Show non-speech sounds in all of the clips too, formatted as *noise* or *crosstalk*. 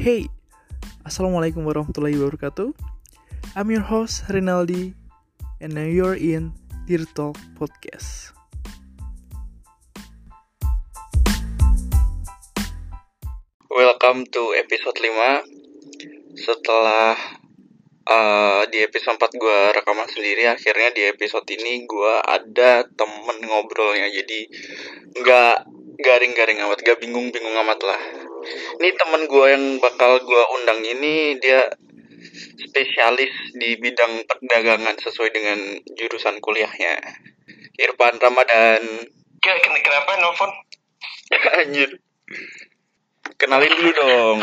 Hey, Assalamualaikum warahmatullahi wabarakatuh. I'm your host Rinaldi, and now you're in Dear Talk Podcast. Welcome to episode 5 Setelah uh, di episode 4 gue rekaman sendiri Akhirnya di episode ini gue ada temen ngobrolnya Jadi nggak garing-garing amat, gak bingung-bingung amat lah Ini temen gue yang bakal gue undang ini Dia spesialis di bidang perdagangan sesuai dengan jurusan kuliahnya. Irfan Ramadan. Ya, ken- kenapa nelfon? *laughs* Anjir. Kenalin dulu dong.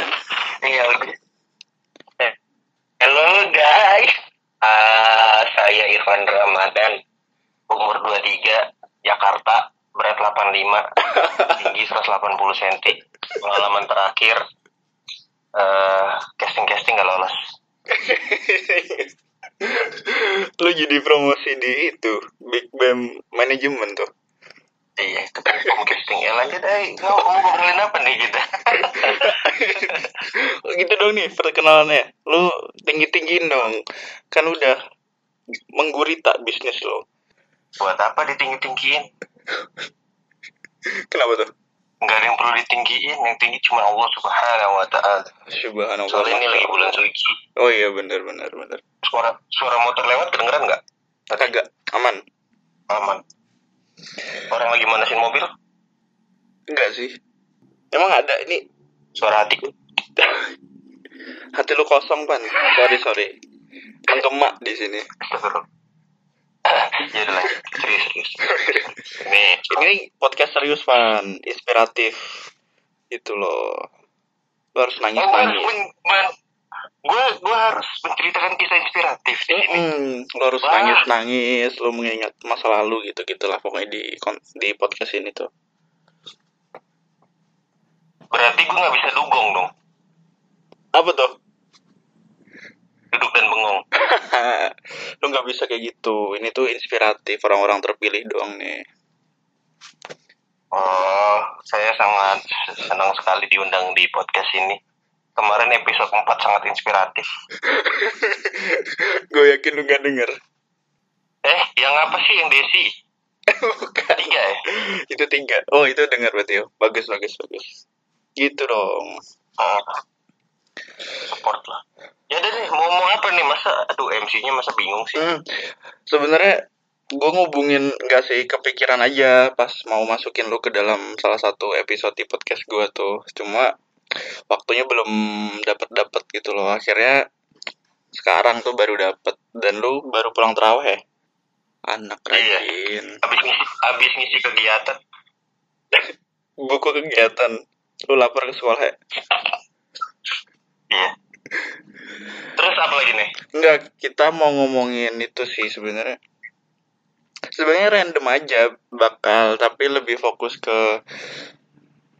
Iya. Eh, Halo guys, Ah, saya Irfan Ramadan, umur 23, Jakarta, berat 85, *laughs* tinggi 180 cm. Pengalaman terakhir, eh casting-casting gak lolos. *laughs* lu jadi promosi di itu Big Bang Management tuh Iya, ketemu casting. Ya lanjut, eh, mau mau ngobrolin apa nih kita? *laughs* gitu dong nih perkenalannya lu tinggi tinggiin dong kan udah menggurita bisnis lo Buat apa ditinggi-tinggiin? *laughs* kenapa tuh Nggak ada yang perlu ditinggiin, yang tinggi cuma Allah Subhanahu wa Ta'ala. subhanallah Soalnya ini lagi bulan suci. oh iya benar benar benar Suara suara motor lewat kedengeran nggak? kagak aman Aman. Orang lagi manasin mobil, enggak sih emang ada ini suara hatiku. *laughs* hati lu kosong pan sorry sorry menggema di sini ya lanjut. Serius, serius. Nih, ini podcast serius pan inspiratif itu loh lu harus nangis nangis gue gue harus menceritakan kisah inspiratif di sini. Hmm, lo harus Wah. nangis nangis, lo mengingat masa lalu gitu gitulah pokoknya di di podcast ini tuh. Berarti gue nggak bisa dugong dong, Apa tuh? Duduk dan bengong. *laughs* lo nggak bisa kayak gitu. Ini tuh inspiratif orang-orang terpilih doang nih. Oh, saya sangat senang sekali diundang di podcast ini. Kemarin episode 4 sangat inspiratif. *laughs* Gue yakin lu nggak denger. Eh, yang apa sih yang Desi? *laughs* Bukan. Tiga ya? itu tiga. Oh itu denger berarti ya. Bagus bagus bagus. Gitu dong. Oh. Support lah. Ya udah deh, mau ngomong apa nih? Masa, aduh MC-nya masa bingung sih. Hmm, sebenarnya gue ngubungin nggak sih kepikiran aja pas mau masukin lu ke dalam salah satu episode di podcast gue tuh cuma waktunya belum dapet dapet gitu loh akhirnya sekarang tuh baru dapet dan lu baru pulang terawih ya anak Iya. rajin Habis ngisi, habis ngisi kegiatan. buku kegiatan lu lapor ke sekolah ya Iya. Terus apa lagi nih? Enggak, kita mau ngomongin itu sih sebenarnya. Sebenarnya random aja bakal, tapi lebih fokus ke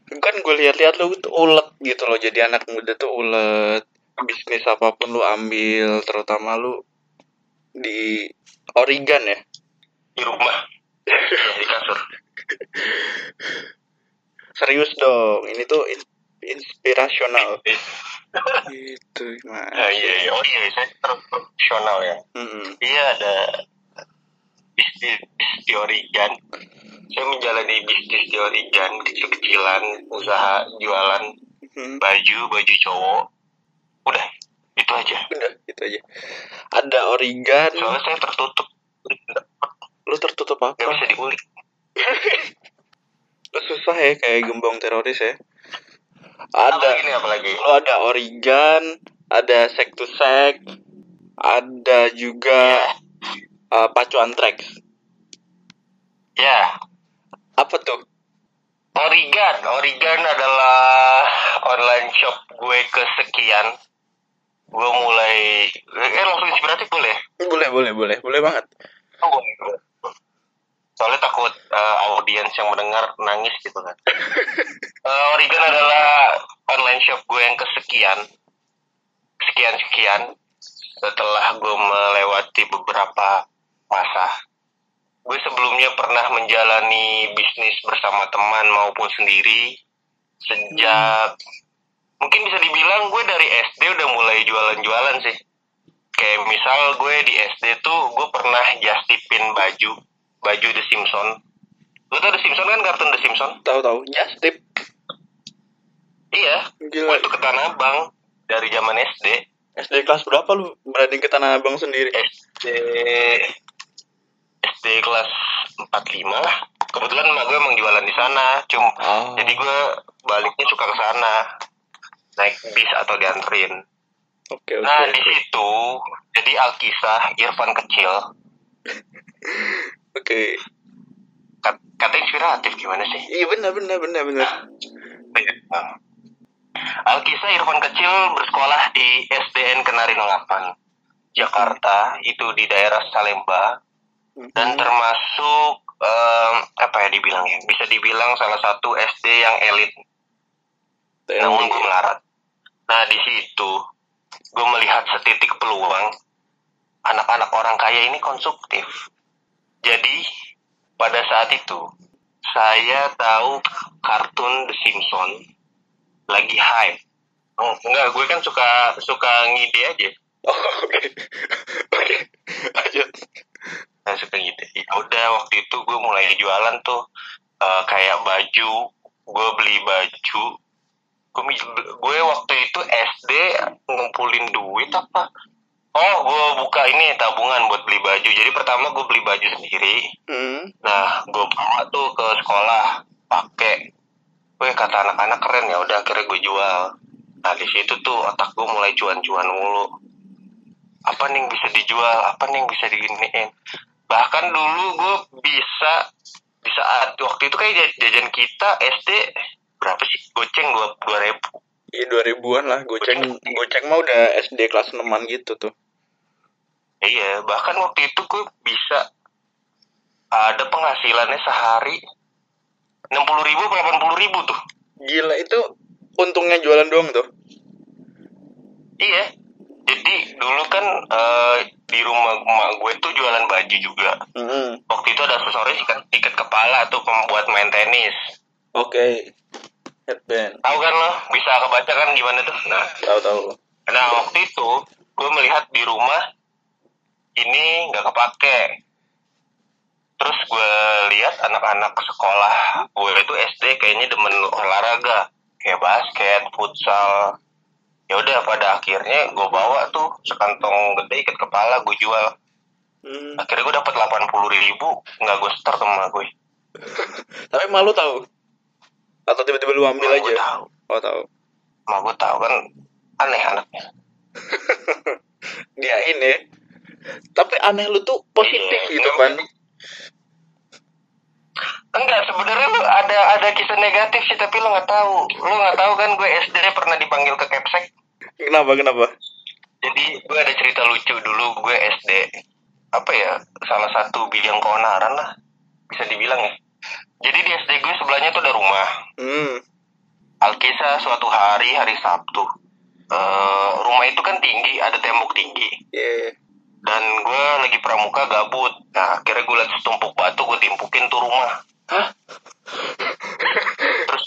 kan gue lihat-lihat lu tuh ulet gitu loh. Jadi anak muda tuh ulet. Bisnis apa pun lu ambil, terutama lu di Oregon ya. Di rumah. di kasur. Serius dong, ini tuh inspirasional. Gitu, gimana? Ah, iya, iya. Oh iya, saya profesional ya. Mm-mm. Iya, ada bisnis di Oregon. Saya menjalani bisnis di Oregon, kecil-kecilan, usaha jualan Hmm, baju, baju cowok. Udah, itu aja. Udah, gitu aja. Ada Oregon, Soalnya saya tertutup. Lu tertutup apa? bisa diulik. *laughs* Lu susah ya kayak gembong teroris ya. Ada lagi nih, apa lagi? lu ada Oregon, ada sek to sek, ada juga uh, pacu antraks. Ya, Apa tuh? Oregon. Oregon adalah online shop gue kesekian. Gue mulai, eh langsung inspiratif boleh? Boleh, boleh, boleh, boleh banget. Oh, boleh. Soalnya takut eh, audiens yang mendengar nangis gitu kan. *laughs* Eh, Oregon adalah online shop gue yang kesekian. Sekian-sekian. Setelah gue melewati beberapa masa. Gue sebelumnya pernah menjalani bisnis bersama teman maupun sendiri. Sejak mungkin bisa dibilang gue dari SD udah mulai jualan-jualan sih kayak misal gue di SD tuh gue pernah justipin baju baju The Simpson lu tau The Simpson kan kartun The Simpson Tahu tahu. Just tip. iya Gila. tuh ke Tanah Abang dari zaman SD SD kelas berapa lu berani ke Tanah Abang sendiri? SD SD kelas 45 lah kebetulan emak gue emang jualan di sana cuma Oh. jadi gue baliknya suka ke sana naik bis atau dianterin Oke oke. Nah di situ jadi Alkisah Irfan kecil *laughs* Oke. kat- kata inspiratif gimana sih? Iya benar benar benar benar. Alkisah Irfan kecil bersekolah di SDN Kenari 8 Jakarta itu di daerah Salemba dan Hmm. termasuk em, apa ya dibilang ya bisa dibilang salah satu SD yang elit namun gue melarat. Nah di situ gue melihat setitik peluang anak-anak orang kaya ini konsumtif. Jadi pada saat itu saya tahu kartun The Simpsons lagi hype. Oh, enggak, gue kan suka suka ngide aja. Oh, Oke. Oke. Lanjut. Saya suka ngide. Ya udah waktu itu gue mulai jualan tuh eh, kayak baju. Gue beli baju. Gue, gue waktu itu SD ngumpulin duit apa? Oh, gue buka ini tabungan buat beli baju. Jadi pertama gue beli baju sendiri. Hmm. Nah, gue bawa tuh ke sekolah, pakai. Wih, kata anak-anak keren ya. Udah akhirnya gue jual. Nah, di situ tuh otak gue mulai cuan-cuan mulu. Apa nih yang bisa dijual? Apa nih yang bisa diginiin? Bahkan dulu gue bisa di saat waktu itu kayak jaj- jajan kita SD berapa sih? Goceng dua dua ribu. Iya dua ribuan lah. Goceng goceng mah udah SD kelas 6 gitu tuh. Iya, bahkan waktu itu gue bisa ada penghasilannya sehari enam puluh ribu, delapan puluh ribu tuh. Gila itu untungnya jualan doang tuh. Iya. Jadi dulu kan eh, di rumah emak gue tuh jualan baju juga. Hmm. Waktu itu ada aksesoris ikat, ikat kepala tuh pembuat main tenis. Oke. Headband. Tahu kan lo? Bisa kebaca kan gimana tuh? Nah, Tahu tahu. nah waktu itu gue melihat di rumah ini nggak kepake. Terus gue lihat anak-anak sekolah gue itu SD kayaknya demen olahraga kayak basket, futsal. Ya udah pada akhirnya gue bawa tuh sekantong gede ikat kepala gue jual. Hmm. Akhirnya gue dapat delapan puluh ribu nggak gue setor sama gue. *laughs* Tapi malu tahu. Atau tiba-tiba lu ambil Mak gue aja. tahu, Oh tahu. mak gue tahu kan aneh anaknya. *laughs* Dia ini. Tapi aneh lu tuh positif Iya, gitu kan. Enggak, sebenarnya lu ada ada kisah negatif sih, tapi lu nggak tahu. Lu nggak tahu kan gue SD pernah dipanggil ke Kepsek. Kenapa kenapa? Jadi gue ada cerita lucu dulu gue SD. Apa ya? Salah satu bidang keonaran lah. Bisa dibilang ya. Jadi di SD gue sebelahnya tuh ada rumah. Hmm. Alkisah suatu hari hari Sabtu. Eh, rumah itu kan tinggi, ada tembok tinggi. Iya. Dan gue lagi pramuka gabut. Nah akhirnya gue liat setumpuk batu gue timpukin tuh rumah. Hah? terus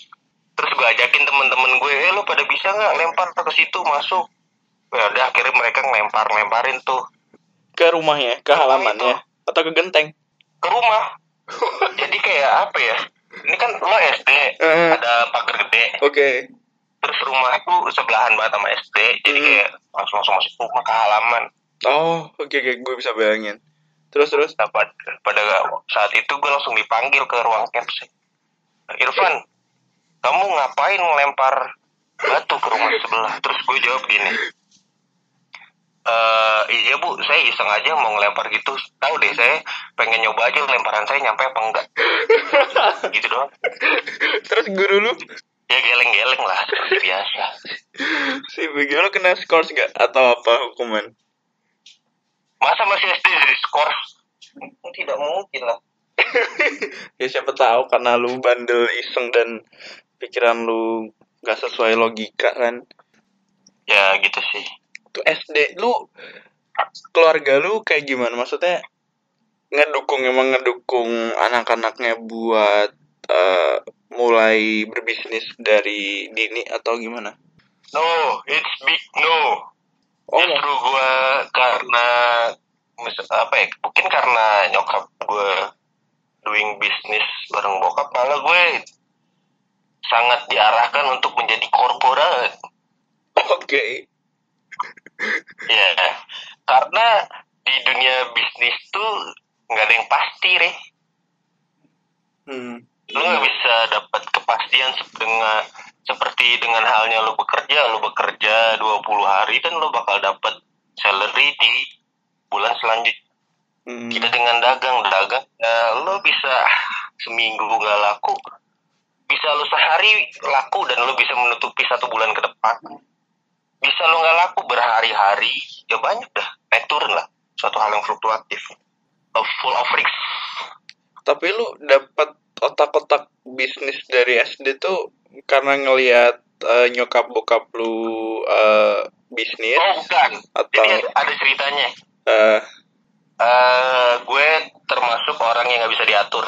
terus gue ajakin temen-temen gue eh lo pada bisa nggak lempar ke situ masuk ya udah akhirnya mereka ngelempar lemparin tuh Ke rumahnya, ke halamannya, atau ke genteng? ke rumah *laughs* jadi kayak apa ya ini kan lo SD Eh. ada pagar gede Oke. terus rumah tuh sebelahan banget sama SD jadi kayak langsung langsung masuk rumah ke halaman Oh, oke oke, gue bisa bayangin. Terus terus. Nah, pada, pada saat itu gue langsung dipanggil ke ruang caps Irfan kamu ngapain ngelempar batu ke rumah sebelah? Terus gue jawab gini. Eh iya bu. Saya iseng aja mau ngelempar gitu. Tahu deh saya pengen nyoba aja lemparan saya nyampe apa enggak. *laughs* Gitu doang. Terus guru lu? Ya geleng-geleng lah. Seperti biasa. Si bagaimana kena skors gak atau apa hukuman? Masa masih SD jadi skor tidak mungkin lah *laughs* ya siapa tahu karena lu bandel iseng dan pikiran lu gak sesuai logika kan. ya gitu sih Tuh SD lu keluarga lu kayak gimana? Maksudnya ngedukung emang ngedukung anak-anaknya buat eh, mulai berbisnis dari dini atau gimana? no it's big no Oh, justru gue karena apa ya mungkin karena nyokap gue doing bisnis bareng bokap malah gue sangat diarahkan untuk menjadi korporat oke. ya karena di dunia bisnis tuh nggak ada yang pasti re Hmm. lu nggak bisa dapat kepastian dengan seperti dengan halnya lu bekerja lu bekerja 20 hari dan lu bakal dapat salary di bulan selanjutnya Hmm. kita dengan dagang dagang ya, lo bisa seminggu nggak laku bisa lo sehari laku dan lo bisa menutupi satu bulan ke depan. Bisa lo nggak laku berhari-hari ya banyak dah naik turun lah. Suatu hal yang fluktuatif. A full of risks Tapi lu dapat otak-otak bisnis dari SD tuh karena ngelihat eh, nyokap bokap lu eh, bisnis oh bukan atau jadi ada ceritanya eh, eh gue termasuk orang yang nggak bisa diatur.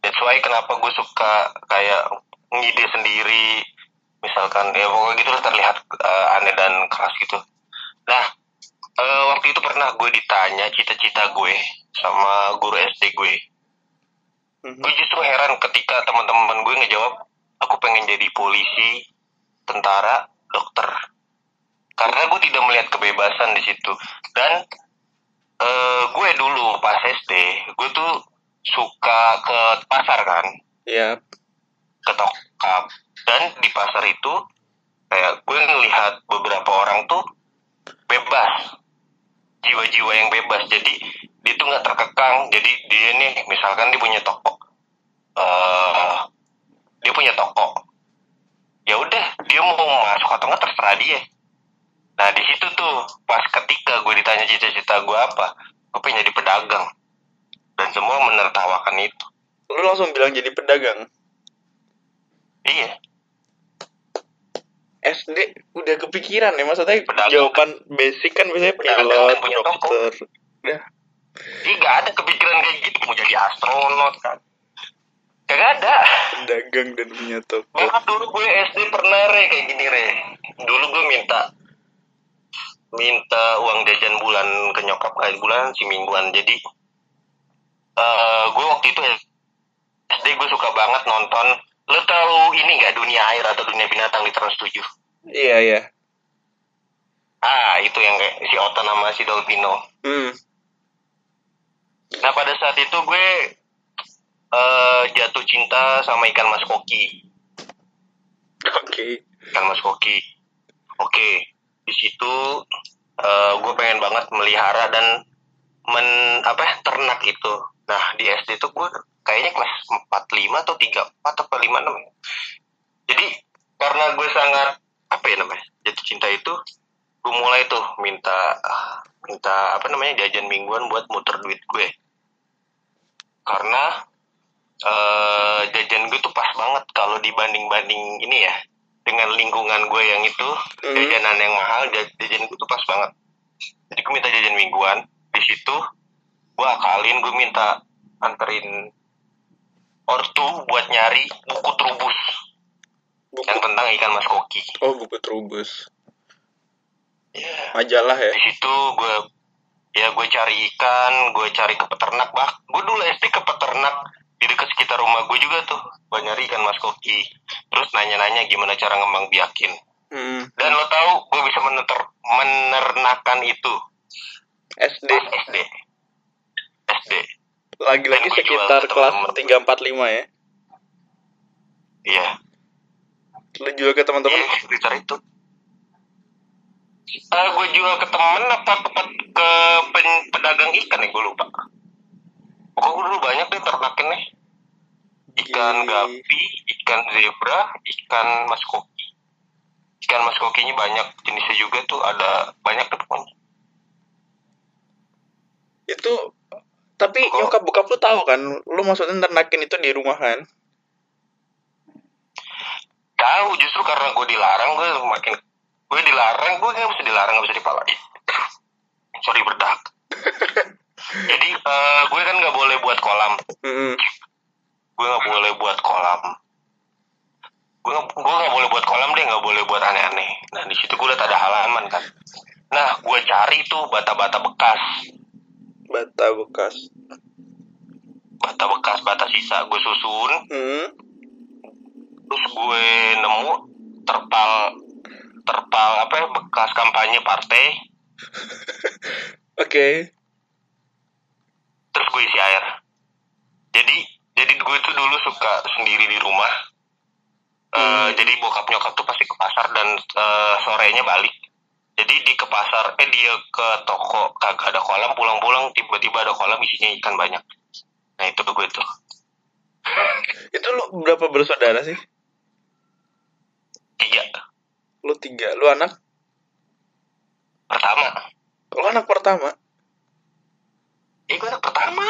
That's why kenapa gue suka kayak ngide sendiri, misalkan ya pokoknya gitu terlihat eh, aneh dan keras gitu. Nah eh, waktu itu pernah gue ditanya cita-cita gue sama guru SD gue. mhm. Gue justru heran ketika teman-teman gue ngejawab, aku pengen jadi polisi, tentara, dokter. Karena gue tidak melihat kebebasan di situ. Dan eh, gue dulu pas SD, gue tuh suka ke pasar kan, ya ke tokap. Dan di pasar itu, kayak gue ngelihat beberapa orang tuh bebas. Jiwa-jiwa yang bebas. Jadi dia tuh nggak terkekang. Jadi dia nih, misalkan dia punya toko. eh dia punya toko. Ya udah, dia mau masuk atau nggak terserah dia. Nah di situ tuh pas ketika gue ditanya cita-cita gue apa, gue pengen jadi pedagang. Dan semua menertawakan itu. lu langsung bilang jadi pedagang Iya, SD udah kepikiran ya maksudnya Pedagang. jawaban basic kan biasanya Pedagang pilot punya toko. dokter udah Ih gak ada kepikiran kayak gitu mau jadi astronot kan. Kagak ada. pedagang dan punya toko Bahkan dulu gue SD pernah re kayak gini re. Dulu gue minta minta uang jajan bulan ke nyokap kayak bulan si mingguan. Jadi eh gue waktu itu SD gue suka banget nonton. Lo tahu ini nggak dunia air atau dunia binatang di Trans 7? iya iya Ah itu yang kayak si Otan sama si Dolpino. hmm Nah pada saat itu gue eh jatuh cinta sama ikan mas koki. oke ikan mas koki. Oke, di situ eh, gue pengen banget melihara dan men apa ternak itu. Nah di SD tuh gue kayaknya kelas 45 atau 34 atau 56 ya. Jadi karena gue sangat apa ya namanya jatuh cinta itu, gue mulai tuh minta minta apa namanya jajan mingguan buat muter duit gue. Karena eh jajan gue tuh pas banget kalau dibanding-banding ini ya dengan lingkungan gue yang itu Hmm. jajanan yang mahal jaj- jajan gue tuh pas banget. Jadi gue minta jajan mingguan di situ gue akalin gue minta anterin ortu buat nyari buku trubus buku yang tentang ikan mas koki. Oh buku trubus Iya. majalah ya. Di situ gue ya gue cari ikan gue cari ke peternak bah gue dulu SD ke peternak di dekat sekitar rumah gue juga tuh gue nyari ikan mas koki. Terus nanya-nanya gimana cara ngembang biakin. Hmm. dan lo tahu gue bisa meneter menernakan itu. SD SD SD lagi-lagi sekitar kelas tiga empat lima ya? Iya. Lu jual ke teman-teman? Iya sekitar itu. Eh gue jual ke temen apa ke, ke pen- pedagang ikan ya gue lupa gue dulu banyak deh ternakin nih. Ikan Gih. gapi ikan zebra ikan mas koki ikan mas kokinya banyak jenisnya juga tuh ada banyak deh pokoknya. Itu tapi Kok- nyokap bokap lu tahu kan lu maksudnya ternakin itu di rumah kan? Tahu justru karena gue dilarang gue makin gue dilarang gue nggak bisa dilarang nggak bisa dipalain. Sorry berdak *laughs* jadi eh, gue kan nggak boleh buat kolam. Hmm. gue nggak boleh buat kolam. Gue gue nggak boleh buat kolam deh nggak boleh buat aneh-aneh. Nah di situ gue liat ada halaman kan. Nah gue cari tuh bata-bata bekas. Bata bekas. Bata bekas bata sisa. Gue susun. Hmm terus gue nemu terpal terpal apa ya bekas kampanye partai. *laughs* Oke terus gue isi air. Jadi jadi gue tuh dulu suka sendiri di rumah. Eh, jadi bokap nyokap tuh pasti ke pasar dan eh, sorenya balik. Jadi di ke pasar eh dia ke toko kagak ada kolam pulang-pulang tiba-tiba ada kolam isinya ikan banyak. Nah itu gue tuh *laughs* itu lu berapa bersaudara sih? Tiga. Lu tiga. Lu anak? Pertama. Lu anak pertama eh gue anak pertama.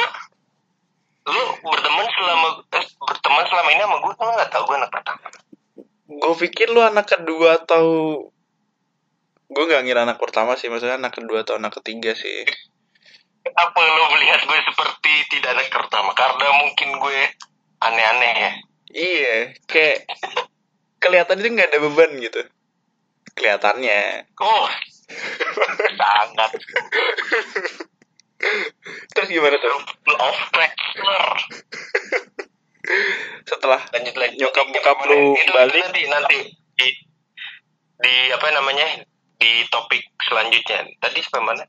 Lu berteman selama eh, berteman selama ini sama gue lu nggak tahu gue anak pertama? Gue pikir lu anak kedua atau gue nggak ngira anak pertama sih maksudnya anak kedua atau anak ketiga sih. Apa lo melihat gue seperti tidak anak pertama? Karena mungkin gue aneh-aneh ya. Iya kayak kelihatan itu nggak ada beban gitu. Kelihatannya. Oh sangat *laughs* terus gimana tuh? Full of pressure. Setelah lanjut lanjut. Nyokap bokap gimana? lu Itu balik? nanti nanti. Di di apa namanya? Di topik selanjutnya. Tadi sampai mana?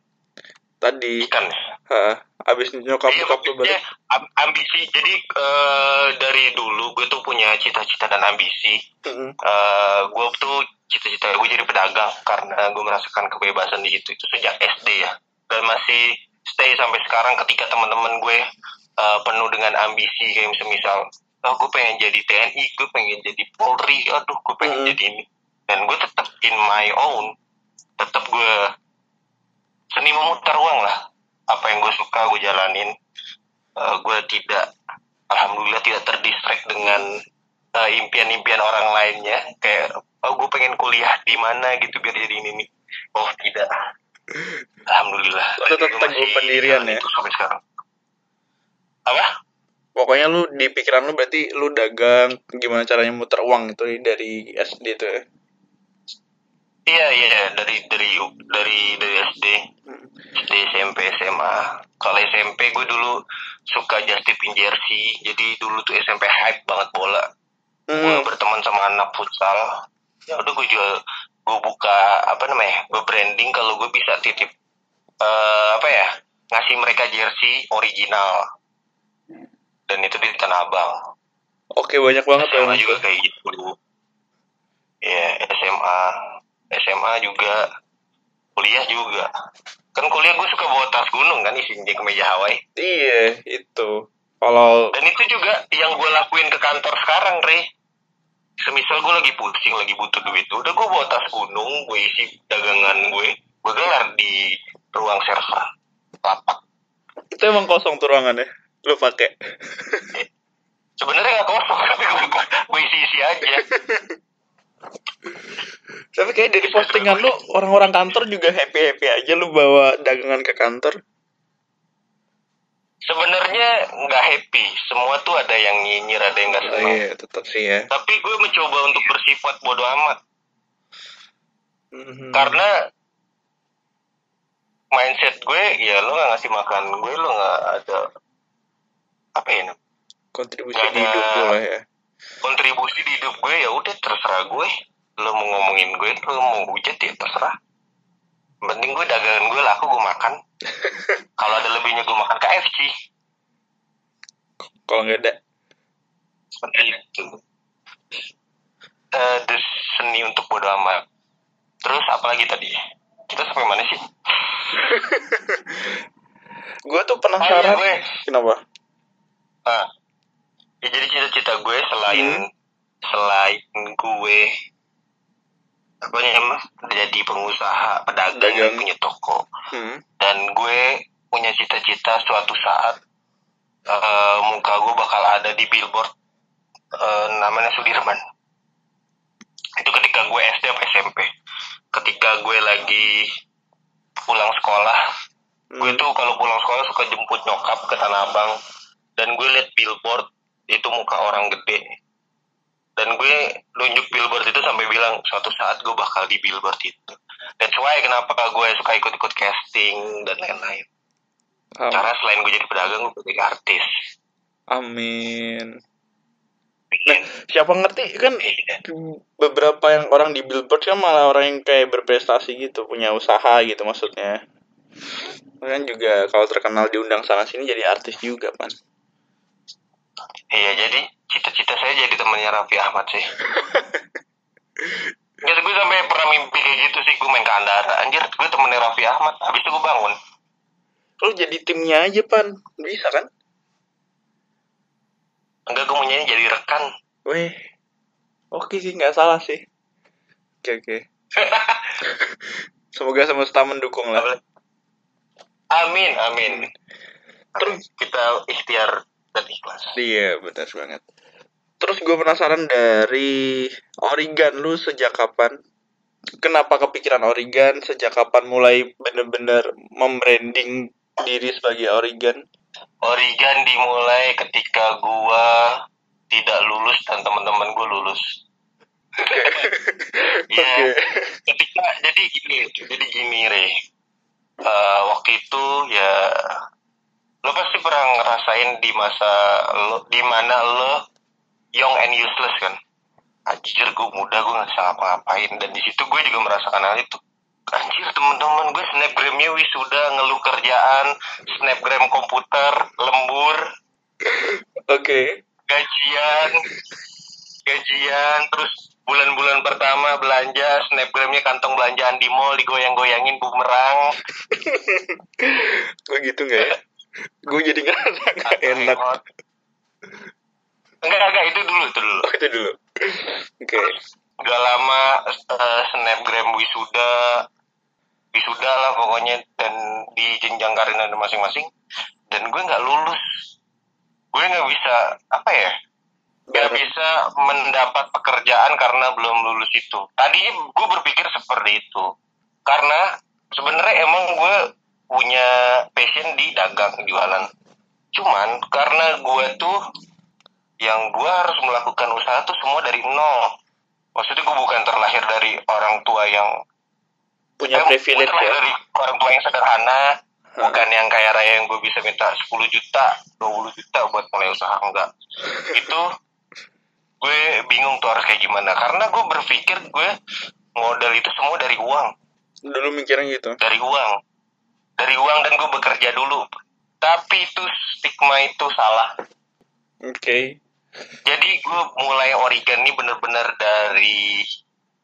Tadi. Ikan. Ha, abis nyokap Iya, bokap lu balik. am- ambisi. Jadi eh, dari dulu gue tuh punya cita-cita dan ambisi. Mm-mm. Eh, gue tuh cita-cita gue jadi pedagang karena gue merasakan kebebasan di situ. Itu sejak SD ya. Dan masih stay sampai sekarang ketika teman-teman gue eh, penuh dengan ambisi kayak misal oh gue pengen jadi TNI gue pengen jadi Polri aduh gue pengen Mm. jadi ini. Dan gue tetap in my own tetap gue seni memutar uang lah apa yang gue suka gue jalanin. Eh, gue tidak alhamdulillah tidak terdistract dengan eh, impian-impian orang lainnya. Kayak oh gue pengen kuliah di mana gitu biar jadi ini nih. Oh tidak alhamdulillah. Tetap Gue teguh pendirian ya? itu sampai sekarang. Apa? Pokoknya lu di pikiran lu berarti lu dagang gimana caranya muter uang itu dari SD tuh ya? Iya iya dari dari dari dari SD SD SMP SMA kalau SMP gue dulu suka just tip in jersey jadi dulu tuh SMP hype banget bola. Gue Hmm. berteman sama anak futsal. Ya udah gue jual gue buka apa namanya gue branding kalau gue bisa titip eh apa ya ngasih mereka jersey original. Dan itu di Tanah Abang. Oke banyak banget SMA yang juga kayak gitu. Ya SMA SMA juga. Kuliah juga. Kan kuliah gue suka bawa tas gunung kan isinya kemeja Hawaii. Iya itu. Kalau Dan itu juga yang gue lakuin ke kantor sekarang, Re. Semisal gue lagi pusing, lagi butuh duit, udah gue bawa tas gunung, gue isi dagangan gue, gue gelar di ruang server lapak. itu emang kosong tuh ruangannya lu pakai *laughs* Sebenarnya nggak kosong, *laughs* tapi gue, gue isi-isi aja. tapi kayak dari postingan lu orang-orang kantor juga happy happy aja lu bawa dagangan ke kantor Sebenarnya nggak happy, semua tuh ada yang nyinyir, ada yang nggak oh, senang. iya tetap sih ya. Tapi gue mencoba untuk bersifat bodoh amat, Mhm. karena mindset gue, ya lo nggak ngasih makan gue, lo nggak ada apa ya kontribusi nggak di hidup lu lah ya. kontribusi di hidup gue ya udah terserah gue. Lo mau ngomongin gue lo mau hujat ya terserah penting gue dagangan gue laku gue makan. *laughs* Kalau ada lebihnya gue makan KFC kalau nggak ada? Seperti itu. Eh, the seni untuk bodo amat. Terus apalagi tadi? Kita sampai mana sih? *laughs* Gue tuh oh iya penasaran gue. Kenapa? Ah. Ya, jadi cita-cita gue selain Hmm. selain gue apa namanya jadi pengusaha pedagang Dagang. yang punya toko hmm. dan gue punya cita-cita suatu saat eh, muka gue bakal ada di billboard eh, namanya Sudirman itu ketika gue SD atau SMP ketika gue lagi pulang sekolah gue Hmm. tuh kalau pulang sekolah suka jemput nyokap ke Tanah Abang dan gue liat billboard itu muka orang gede dan gue nunjuk billboard itu sampai bilang suatu saat gue bakal di billboard itu. That's why kenapa gue suka ikut-ikut casting dan lain-lain. Am- karena selain gue jadi pedagang gue jadi artis. Amin. Bikin. Siapa ngerti kan beberapa yang orang di billboard kan malah orang yang kayak berprestasi gitu punya usaha gitu maksudnya. Kan juga kalau terkenal diundang sana sini jadi artis juga kan iya jadi cita-cita saya jadi temannya Raffi Ahmad sih. *laughs* Gitu gue sampai pernah mimpi kayak gitu sih. Gue main ke Andara anjir gue temennya Raffi Ahmad. Habis itu gue bangun. Lu jadi timnya aja pan. Bisa kan? Enggak gue maunya jadi rekan. Weh. Oke sih nggak salah sih. Oke oke. *laughs* Semoga semesta mendukung lah. Amin amin. Terus kita ikhtiar dan ikhlas. Iya benar banget terus gue penasaran dari Origan lu sejak kapan? Kenapa kepikiran Origan sejak kapan mulai bener-bener membranding diri sebagai Origan Origan dimulai ketika gua tidak lulus dan teman-teman gue lulus. *laughs* Iya. Oke. ketika jadi gini jadi gini re. Eh, waktu itu ya lo pasti pernah ngerasain di masa lo di mana lo young and useless kan. Anjir gue muda gue nggak bisa ngapa-ngapain dan di situ gue juga merasakan hal itu anjir teman-teman gue snapgramnya wisuda ngeluh kerjaan snapgram komputer lembur. Oke. Gajian gajian terus bulan-bulan pertama belanja snapgramnya kantong belanjaan di mall digoyang-goyangin bumerang. *laughs* Gue gitu nggak ya gue jadi nggak enak enggak enggak itu dulu itu dulu. Oh itu dulu. Oke. Gak lama eh, snapgram wisuda wisuda lah pokoknya dan di jenjang karir masing-masing. Dan gue nggak lulus. Gue nggak bisa apa ya nggak bisa mendapat pekerjaan karena belum lulus itu. Tadinya gue berpikir seperti itu. Karena sebenarnya emang gue punya passion di dagang jualan. Cuman karena gue tuh yang gue harus melakukan usaha tuh semua dari nol. Maksudnya gue bukan terlahir dari orang tua yang punya eh, privilege ya? dari orang tua yang sederhana bukan yang kaya raya yang gue bisa minta 10 juta 20 juta buat mulai usaha enggak. Itu gue bingung tuh harus kayak gimana. Karena gue berpikir gue modal itu semua dari uang. Dulu mikirnya gitu? Dari uang. Dari uang dan gue bekerja dulu. Tapi itu stigma itu salah. Oke jadi gue mulai ini bener-bener dari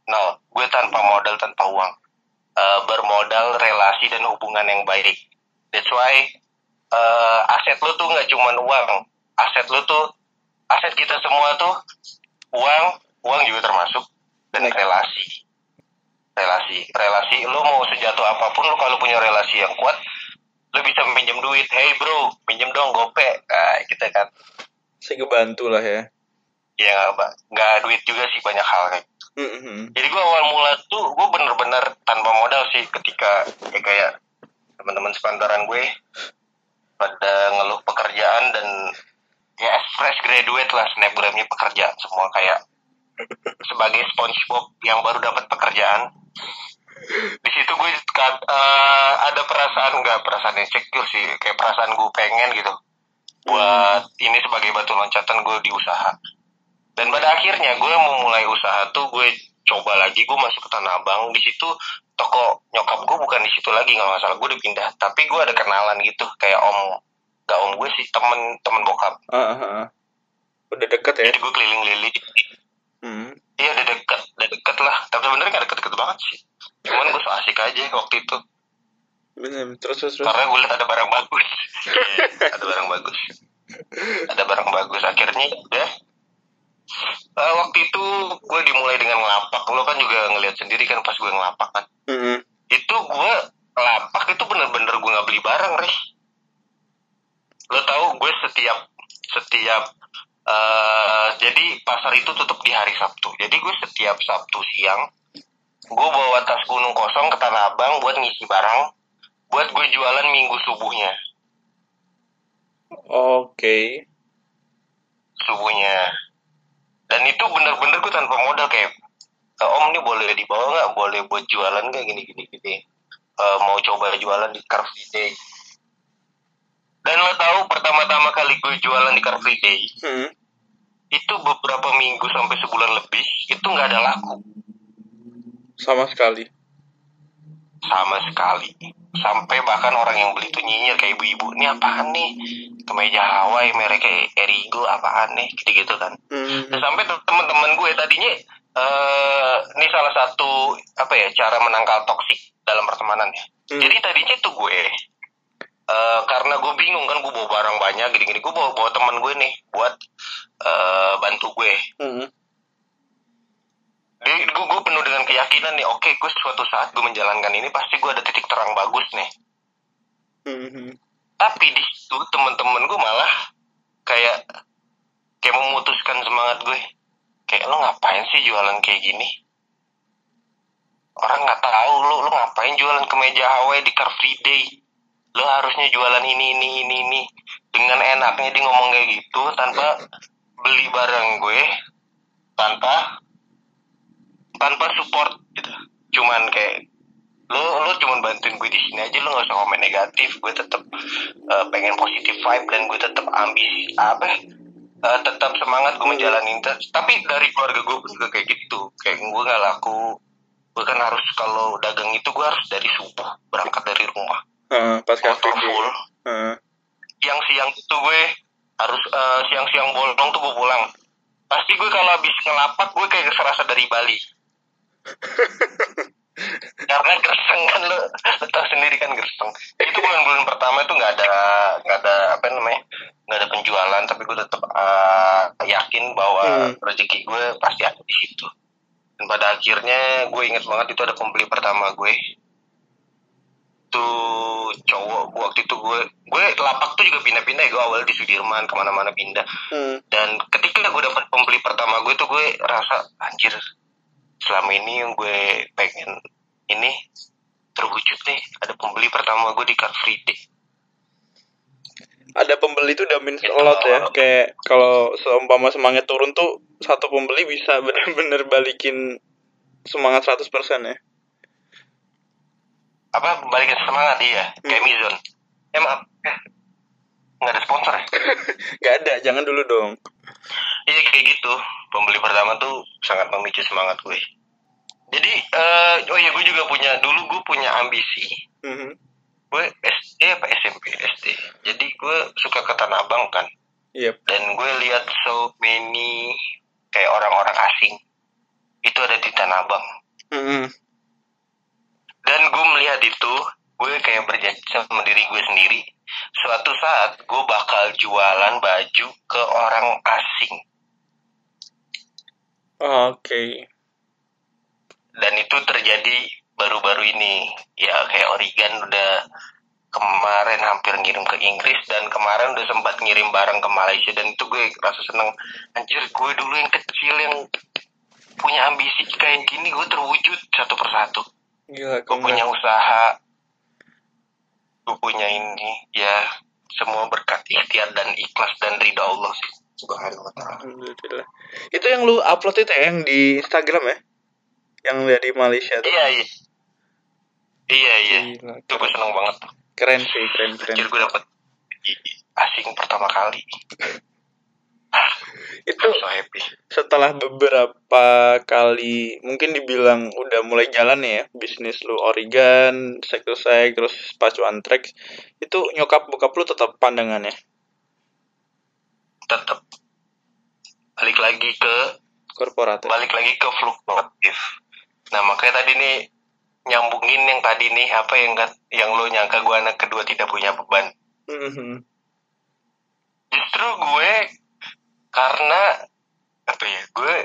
nol. Gue tanpa modal tanpa uang. Eh, bermodal relasi dan hubungan yang baik. That's why eh, aset lu tuh nggak cuman uang. Aset lu tuh aset kita semua tuh uang uang juga termasuk dan relasi. Relasi. Relasi lu mau sejatuh apa pun lu kalau punya relasi yang kuat lu bisa pinjam duit. Hey bro pinjam dong gope. Nah, kita kan saya kebantu lah ya. Ya nggak nggak duit juga sih banyak hal kayak Mhm. jadi gue awal mula tuh gue bener-bener tanpa modal sih ketika ya kayak teman-teman sepantaran gue pada ngeluh pekerjaan dan ya fresh graduate lah snapgramnya pekerjaan semua kayak sebagai SpongeBob yang baru dapat pekerjaan. Di situ gue eh, ada perasaan nggak perasaan insecure sih kayak perasaan gue pengen gitu buat ini sebagai batu loncatan gue di usaha. Dan pada akhirnya gue mau mulai usaha tuh gue coba lagi gue masuk ke Tanah Abang. Di situ toko nyokap gue bukan di situ lagi nggak masalah gue udah pindah tapi gue ada kenalan gitu kayak om gak om gue sih temen temen bokap. Ah, ah. udah deket ya? Jadi gue keliling-liling hmm. iya udah deket udah deket lah. Tapi sebenarnya gak deket-deket banget sih. Cuman gue so asik aja waktu itu bener terus terus terus. Karena gue liat ada barang bagus. *laughs* Ada barang bagus. Ada barang bagus. Akhirnya ya udah Eh, waktu itu gue dimulai dengan ngelapak. Lo kan juga ngeliat sendiri kan pas gue ngelapak kan. Mhm. itu gue ngelapak itu bener-bener gue nggak beli barang reh lo tahu gue setiap setiap eh jadi pasar itu tutup di hari Sabtu. Jadi gue setiap Sabtu siang gue bawa tas gunung kosong ke Tanah Abang buat ngisi barang buat gue jualan minggu subuhnya. Oke. Subuhnya. Dan itu bener-bener gue tanpa modal kayak "Eh, om ini boleh dibawa nggak? Boleh buat jualan nggak? Gini gini Eh, mau coba jualan di Car Free Day. Dan lo tahu pertama-tama kali gue jualan di Car Free Day Hmm. itu beberapa minggu sampai sebulan lebih itu nggak ada laku. Sama sekali. Sama sekali sampai bahkan orang yang beli tuh nyinyir kayak ibu-ibu ini apaan nih kemeja Hawaii merek Erigo apaan nih gitu-gitu kan Hmm. Nah, sampai teman-teman gue tadinya eh ini salah satu apa ya cara menangkal toksik dalam pertemanan ya. Hmm. Jadi tadinya tuh gue eh karena gue bingung kan gue bawa barang banyak gini-gini gue bawa bawa teman gue nih buat eh bantu gue. Hmm. Jadi gue, gue penuh dengan keyakinan nih, oke gue suatu saat gue menjalankan ini pasti gue ada titik terang bagus nih. Hmm. Tapi di situ teman-teman gue malah kayak kayak memutuskan semangat gue. Kayak lo ngapain sih jualan kayak gini? Orang nggak tahu lo lo ngapain jualan kemeja Hawaii di Car Free Day? Lo harusnya jualan ini ini ini ini. Dengan enaknya dia ngomong kayak gitu tanpa beli barang gue, tanpa tanpa support gitu. Cuman kayak lo lo cuman bantuin gue di sini aja lo nggak usah komen negatif. Gue tetap eh, pengen positif vibe dan gue tetap ambisi apa eh, tetap semangat gue menjalani tapi dari keluarga gue pun juga kayak gitu. Kayak gue nggak laku. Gue kan harus kalau dagang itu gue harus dari subuh berangkat dari rumah. Heeh, pas motor full. Heeh. siang-siang itu gue harus eh, siang-siang bolong tuh gue pulang. Pasti gue kalau habis ngelapak gue kayak serasa dari Bali karena gerseng kan lo, lo tau sendiri kan gerseng itu bulan-bulan pertama itu nggak ada nggak ada apa namanya nggak ada penjualan tapi gue tetap eh, yakin bahwa Hmm. rezeki gue pasti ada di situ dan pada akhirnya gue inget banget itu ada pembeli pertama gue tuh cowok gua waktu itu gue gue lapak tuh juga pindah-pindah ya gue awal di Sudirman ke mana-mana pindah Hmm. dan ketika gue dapat pembeli pertama gue tuh gue rasa anjir selama ini yang gue pengen ini terwujud nih ada pembeli pertama gue di Car Free Day Ada pembeli tuh udah means a lot ya. Kayak kalau seumpama semangat turun tuh satu pembeli bisa *laughs* bener-bener balikin semangat 100% ya. apa balikin semangat iya kayak Mizon eh maaf eh, nggak ada sponsor ya *laughs* Gak ada, jangan dulu dong. Iya kayak gitu. Pembeli pertama tuh sangat memicu semangat gue. Jadi eh, oh iya gue juga punya dulu gue punya ambisi. Mhm. gue SD apa SMP SD jadi gue suka ke Tanah Abang kan. Yep. dan gue lihat so many kayak orang-orang asing. Itu ada di Tanah Abang. Mhm. dan gue melihat itu gue kayak berjanji sama diri gue sendiri suatu saat gue bakal jualan baju ke orang asing. Oke. dan itu terjadi baru-baru ini. Ya kayak Oregon udah kemarin hampir ngirim ke Inggris dan kemarin udah sempat ngirim barang ke Malaysia dan itu gue rasa seneng. Anjir gue dulu yang kecil yang punya ambisi kayak gini gue terwujud satu persatu. Gila, gue punya usaha gue punya ini ya semua berkat ikhtiar dan ikhlas dan ridha Allah sih subhanahu wa ta'ala Alhamdulillah. Itu yang lu upload itu ya, yang di Instagram ya? Yang dari Malaysia tuh. iya iya iya iya Gila, itu gue seneng banget Keren sih, keren keren. anjir gue dapet asing pertama kali *laughs* Itu so happy. setelah beberapa kali mungkin dibilang udah mulai jalan ya bisnis lu Oregon, sek, terus pacu antrek itu nyokap bokap lu tetap pandangannya? Tetap. Balik lagi ke korporat balik lagi ke fluktuatif. Nah makanya tadi nih nyambungin yang tadi nih apa yang yang lo nyangka gue anak kedua tidak punya beban. Mhm. justru gue karena apa ya gue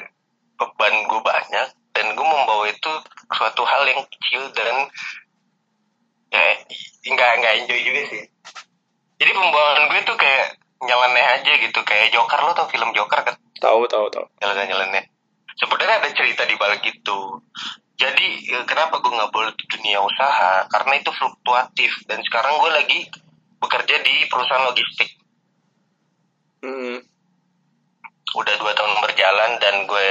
beban gue banyak dan gue membawa itu suatu hal yang kecil dan ya nggak nggak enjoy juga sih. Jadi pembawaan gue tuh kayak nyeleneh aja gitu kayak Joker lo tau film Joker kan? Tahu tahu tahu nyeleneh nyeleneh. Sebenarnya ada cerita di balik itu. Jadi ya, kenapa gue nggak boleh di dunia usaha? Karena itu fluktuatif. Dan sekarang gue lagi bekerja di perusahaan logistik. Mhm. Udah dua tahun berjalan dan gue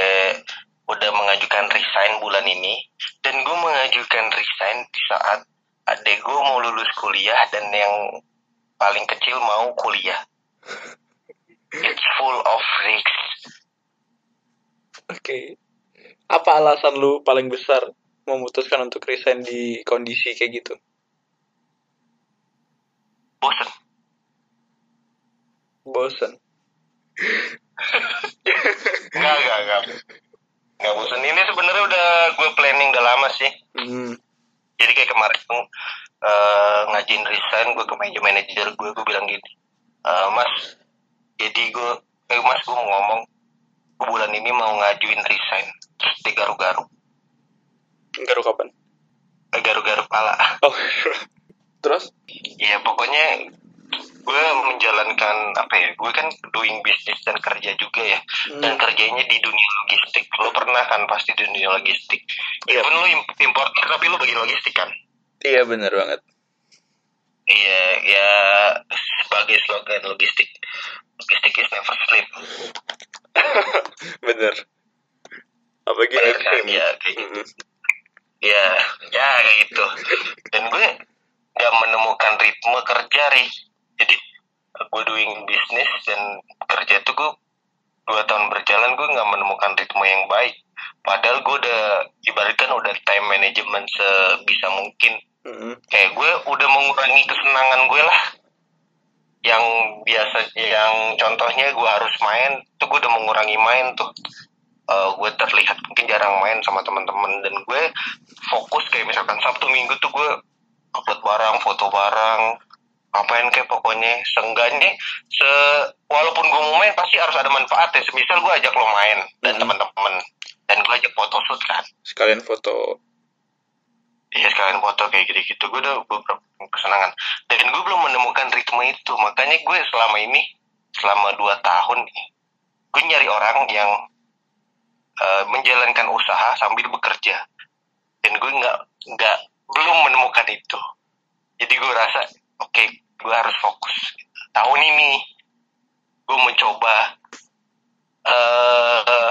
udah mengajukan resign bulan ini dan gue mengajukan resign di saat adek gue mau lulus kuliah dan yang paling kecil mau kuliah it's full of risks Oke. Apa alasan lu paling besar memutuskan untuk resign di kondisi kayak gitu? bosen Bosen. Enggak, enggak, enggak. Enggak bosan. Ini sebenarnya udah gue planning udah lama sih. Hmm. Jadi kayak kemarin tuh eh, ngajin resign gue ke meja manajer gue, gue bilang gini, "Eh, Mas, jadi gue, eh Mas gue mau ngomong, gue bulan ini mau ngajuin resign. Terus dia garu-garu, Garu kapan? Eh, garu-garu pala. Oh. *laughs* Terus? Ya pokoknya gue menjalankan apa ya, gue kan doing bisnis dan kerja juga ya. dan Hmm. kerjanya di dunia logistik. Lo pernah kan pasti di dunia logistik. Iya. Even lo im- importer tapi lo bagi logistik kan? Iya bener banget. Iya, ya sebagai slogan logistik. Logistik is never sleep. *laughs* bener. Apa gitu? Kan? Ya, kayak gitu. Hmm. Ya, ya kayak gitu. Dan gue gak menemukan ritme kerja, Ri. Jadi gue doing bisnis dan kerja tuh gue dua tahun berjalan gue nggak menemukan ritme yang baik. Padahal gue udah ibaratkan udah time management sebisa mungkin. Hmm. Kayak gue udah mengurangi kesenangan gue lah. Yang biasa, yang contohnya gue harus main, tuh gue udah mengurangi main tuh. Eh, gue terlihat mungkin jarang main sama teman-teman dan gue fokus kayak misalkan Sabtu Minggu tuh gue upload barang, foto barang, ngapain kayak pokoknya seenggaknya se walaupun gue mau main pasti harus ada manfaatnya. Semisal gue ajak lo main dan Mhm. teman-teman dan gue ajak foto shoot kan. Sekalian foto. Iya sekalian foto kayak gitu-gitu gue udah beberapa kesenangan dan gue belum menemukan ritme itu makanya gue selama ini selama dua tahun nih gue nyari orang yang eh, menjalankan usaha sambil bekerja dan gue nggak nggak belum menemukan itu jadi gue rasa oke gue harus fokus tahun ini gue mencoba eh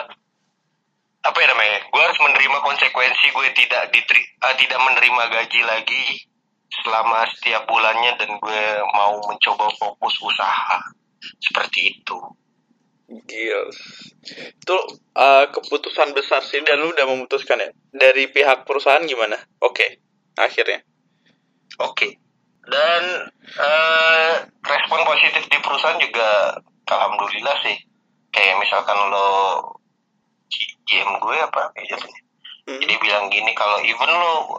apa ya namanya gue harus menerima konsekuensi gue tidak diteri, eh, tidak menerima gaji lagi selama setiap bulannya dan gue mau mencoba fokus usaha seperti itu Gils. Itu uh, keputusan besar sih dan lu udah memutuskan ya. Dari pihak perusahaan gimana? Oke. Akhirnya. oke dan eh, respon positif di perusahaan juga alhamdulillah sih. Kayak misalkan lo GM gue apa ya jatuhnya Hmm. jadi bilang gini kalau even lo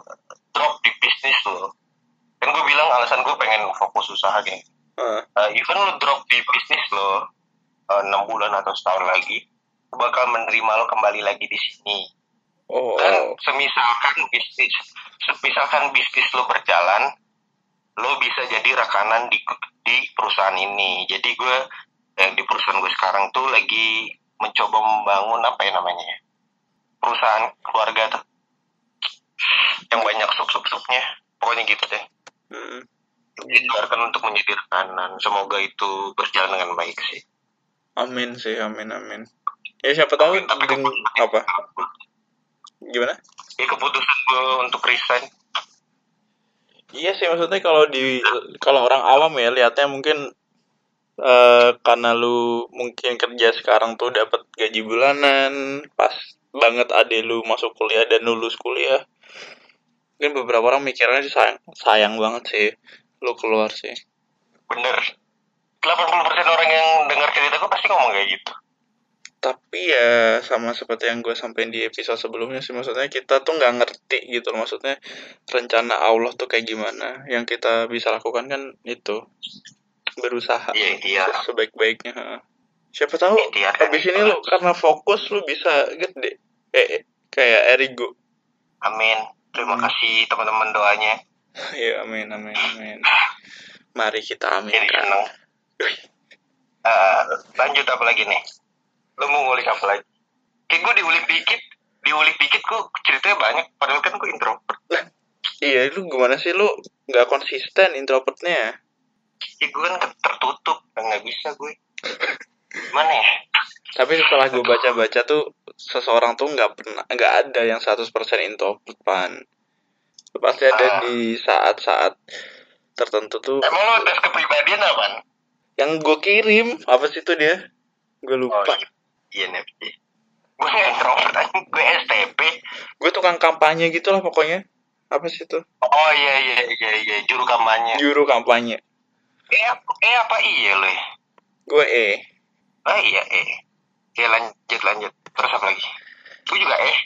drop di bisnis lo kan gue bilang alasan gue pengen fokus usaha gini. Uh, uh, even lo drop di bisnis lo uh, enam bulan atau setahun lagi gue bakal menerima lo kembali lagi di sini. Oh. dan semisalkan bisnis semisalkan bisnis lo berjalan lo bisa jadi rekanan di di perusahaan ini jadi gue yang di perusahaan gue sekarang tuh lagi mencoba membangun apa ya namanya ya perusahaan keluarga tuh yang banyak sub sub subnya pokoknya gitu deh Hmm. dibiarkan untuk menjadi rekanan semoga itu berjalan dengan baik sih Amin sih, amin amin. Ya siapa tahu Tapi deng- keputusan- apa? Gimana? ya keputusan gue untuk resign Iya sih maksudnya kalau di kalau orang awam ya lihatnya mungkin eh karena lu mungkin kerja sekarang tuh dapat gaji bulanan pas banget ade lu masuk kuliah dan lulus kuliah. Mungkin beberapa orang mikirnya sih sayang sayang banget sih lu keluar sih. Bener. 80% orang yang dengar cerita gue pasti ngomong kayak gitu tapi ya sama seperti yang gue sampaikan di episode sebelumnya sih maksudnya kita tuh nggak ngerti gitu loh maksudnya rencana Allah tuh kayak gimana. Yang kita bisa lakukan kan itu berusaha iya iya. sebaik-baiknya siapa tahu Iya, habis ini lu karena fokus lu bisa gede. Eh kayak Erigo amin. Terima Hmm. kasih teman-teman doanya. *laughs* Ya amin amin amin. Mari kita jadi aminkan. seneng Eh, lanjut apa lagi nih lu mau ngulik apa lagi? Kayak gue diulik dikit diulik dikit kok ceritanya banyak. Padahal kan gue introvert. Iya lu gimana sih? Lu nggak konsisten introvertnya. Ya gue kan tertutup nggak bisa gue mana ya? Tapi setelah gue baca-baca tuh seseorang tuh nggak pernah nggak ada yang 100% introvert pan. Pasti ada Ah. di saat-saat tertentu tuh. Emang lo tes kepribadian apa? yang gue kirim apa sih tuh dia? Gue lupa. Oh, iya NFT. Gue introvert aja, gue STP. gue tukang kampanye gitu lah pokoknya apa sih tuh Oh iya iya iya iya, juru kampanye. juru kampanye Eh, ap- eh apa iya lo ya? gue eh Oh iya eh. Oke lanjut lanjut. Terus apa lagi? Gue juga eh.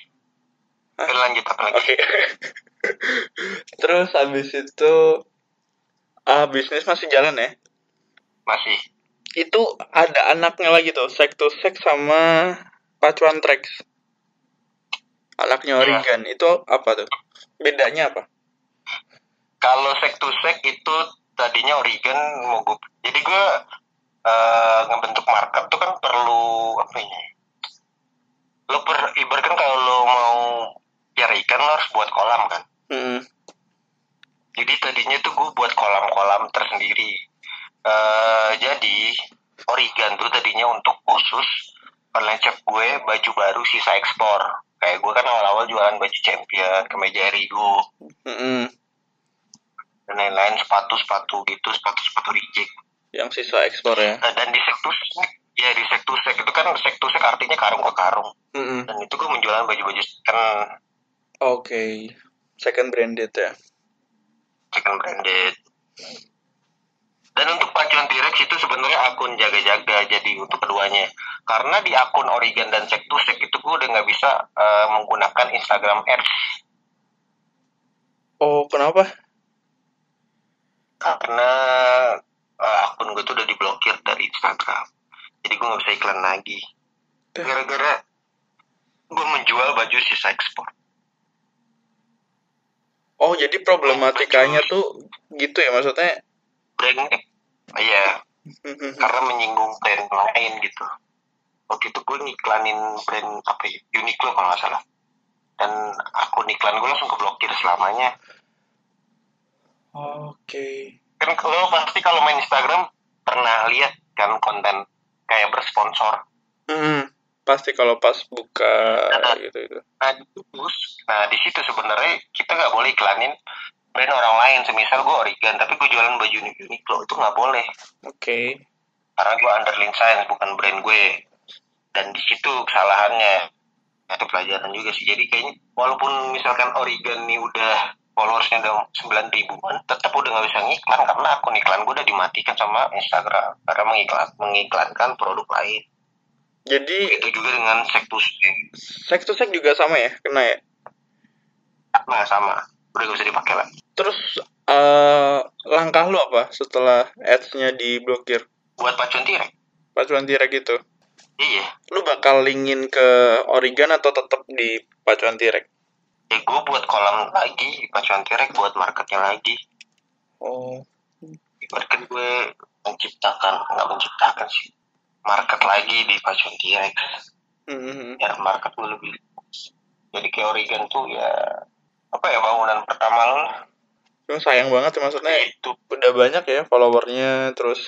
Hah? Lanjut apa lagi? oke *laughs* terus habis itu ah bisnis masih jalan ya Masih. Itu ada anaknya lagi tuh sek to sek sama pacuan tracks anaknya Iya. Origan itu apa tuh bedanya apa Kalau sek to sek itu tadinya Oregon mau gue. Jadi gue eh, ngebentuk market tuh kan perlu apa ya? Lo per ibaratkan kalau lo mau piara ikan lo harus buat kolam kan. Hmm. Jadi tadinya tuh gue buat kolam-kolam tersendiri. Eh jadi Oregon tuh tadinya untuk khusus shop gue baju baru sisa ekspor. Kayak gue kan awal-awal jualan baju champion, kemeja Erigo, Mm-mm. dan lain-lain sepatu-sepatu gitu, sepatu-sepatu reject. yang sisa ekspor ya Nah, dan di sektus ya di sektusek itu kan sektusek artinya karung ke karung. Mm-mm. Dan itu gue menjual baju-baju kan oke second branded ya second branded. Dan untuk pacuan T-Rex itu sebenarnya akun jaga-jaga jadi untuk keduanya. Karena di akun Oregon dan Sektusek itu gue udah nggak bisa eh, menggunakan Instagram Ads oh kenapa karena eh, akun gue tuh udah diblokir dari Instagram. Jadi gue nggak bisa iklan lagi. Gara-gara gue menjual baju sisa ekspor. oh jadi problematikanya tuh gitu ya maksudnya Brandnya, iya, karena menyinggung brand lain gitu. Waktu itu gue ngiklanin brand apa ya, Uniqlo kalau nggak salah. Dan akun iklan gue langsung keblokir selamanya. oke Kan lo pasti kalau main Instagram pernah lihat kan konten kayak bersponsor. Mm-mm. pasti kalau pas buka gitu itu Nah, nah di situ sebenarnya kita nggak boleh iklanin brand orang lain. Semisal gue Oregon, tapi gue jualan baju Uniqlo itu nggak boleh. oke. Karena gue under license bukan brand gue. Dan di situ kesalahannya itu pelajaran juga sih. Jadi kayaknya walaupun misalkan Oregon nih udah followersnya udah 9 ribuan tetap udah nggak bisa ngiklan karena akun iklan gue udah dimatikan sama Instagram karena mengiklan mengiklankan produk lain. Jadi itu juga dengan sektus sek to sek juga sama ya kena ya? Nah sama udah gak bisa dipakai lagi terus eh langkah lu apa setelah ads-nya diblokir? Buat pacuan tirek pacuan tirek itu? Iya. Lu bakal linkin ke Oregon atau tetap di pacuan tirek ya gue buat kolam lagi pacuan tirek buat marketnya lagi. Oh. Ibaratkan gue menciptakan nggak menciptakan sih. Market lagi di pacuan T-Rex. Mhm. ya market gue lebih jadi kayak Oregon tuh ya apa ya bangunan pertama lo. Cuma sayang banget sih maksudnya itu. udah banyak ya followernya terus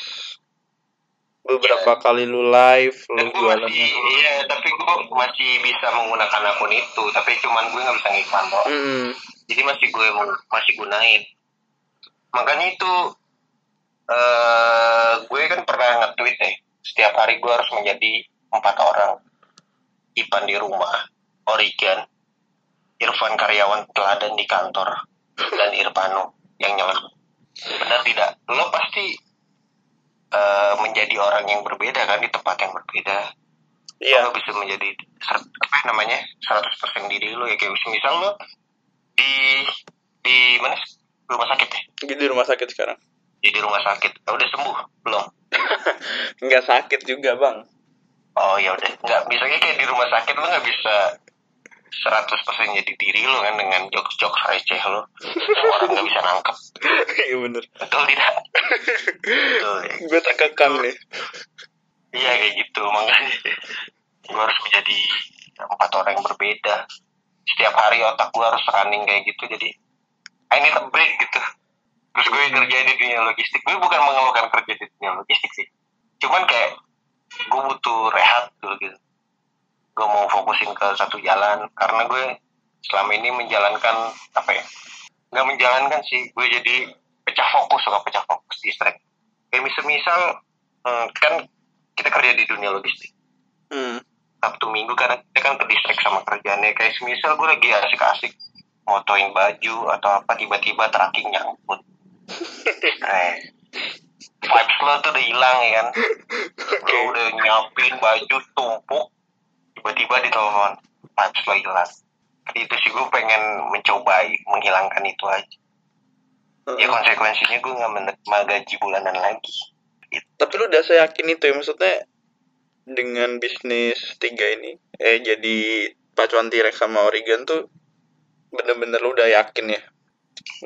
beberapa kali lu live lu jualan iya tapi gue masih bisa menggunakan akun itu tapi cuman gue nggak bisa ngiklan doang. Mm-mm. jadi masih gue masih gunain. Makanya itu eh gue kan pernah nge-tweet ya setiap hari gue harus menjadi empat orang. Ipan di rumah Oregon Irfan karyawan teladan di kantor dan Irfano yang nyelam. Benar tidak? Lo pasti eh, menjadi orang yang berbeda kan di tempat yang berbeda. Iya. Lo bisa menjadi apa namanya 100% diri lo ya kayak misal lo di di mana rumah sakit ya? Di rumah sakit sekarang. Ya, di rumah sakit. Oh, udah sembuh belum? *laughs* Nggak sakit juga bang. Oh ya udah. Nggak misalnya kayak di rumah sakit lo nggak bisa 100% jadi diri lo kan dengan jokes-jokes receh lo. Orang nggak bisa nangkep. Iya bener. Betul tidak? Betul ya. gue terkekang nih. Iya kayak gitu. Makanya gue harus menjadi empat orang yang berbeda. Setiap hari otak gue harus running kayak gitu. Jadi I need a break gitu. Terus gue kerja di dunia logistik. Gue bukan mengeluhkan kerja di dunia logistik sih. Cuman kayak gue butuh rehat dulu gitu gue mau fokusin ke satu jalan karena gue selama ini menjalankan apa ya nggak menjalankan sih. Gue jadi pecah fokus suka pecah fokus distract kayak misal misal hmm, kan kita kerja di dunia logistik. Hmm. Sabtu Minggu karena kita kan ke distrik sama kerjaannya. Kayak semisal gue lagi asik-asik motoin baju atau apa tiba-tiba tracking nyangkut. *laughs* Eh vibes lo tuh udah hilang ya kan? *laughs* Lo udah nyiapin baju tumpuk tiba-tiba ditelepon vibes lo hilang itu sih gue pengen mencoba menghilangkan itu aja. Ya konsekuensinya gue nggak menerima gaji bulanan lagi. Tapi lu udah seyakin itu ya? Maksudnya dengan bisnis tiga ini eh jadi pacuan T-Rex sama Oregon tuh bener-bener lu udah yakin ya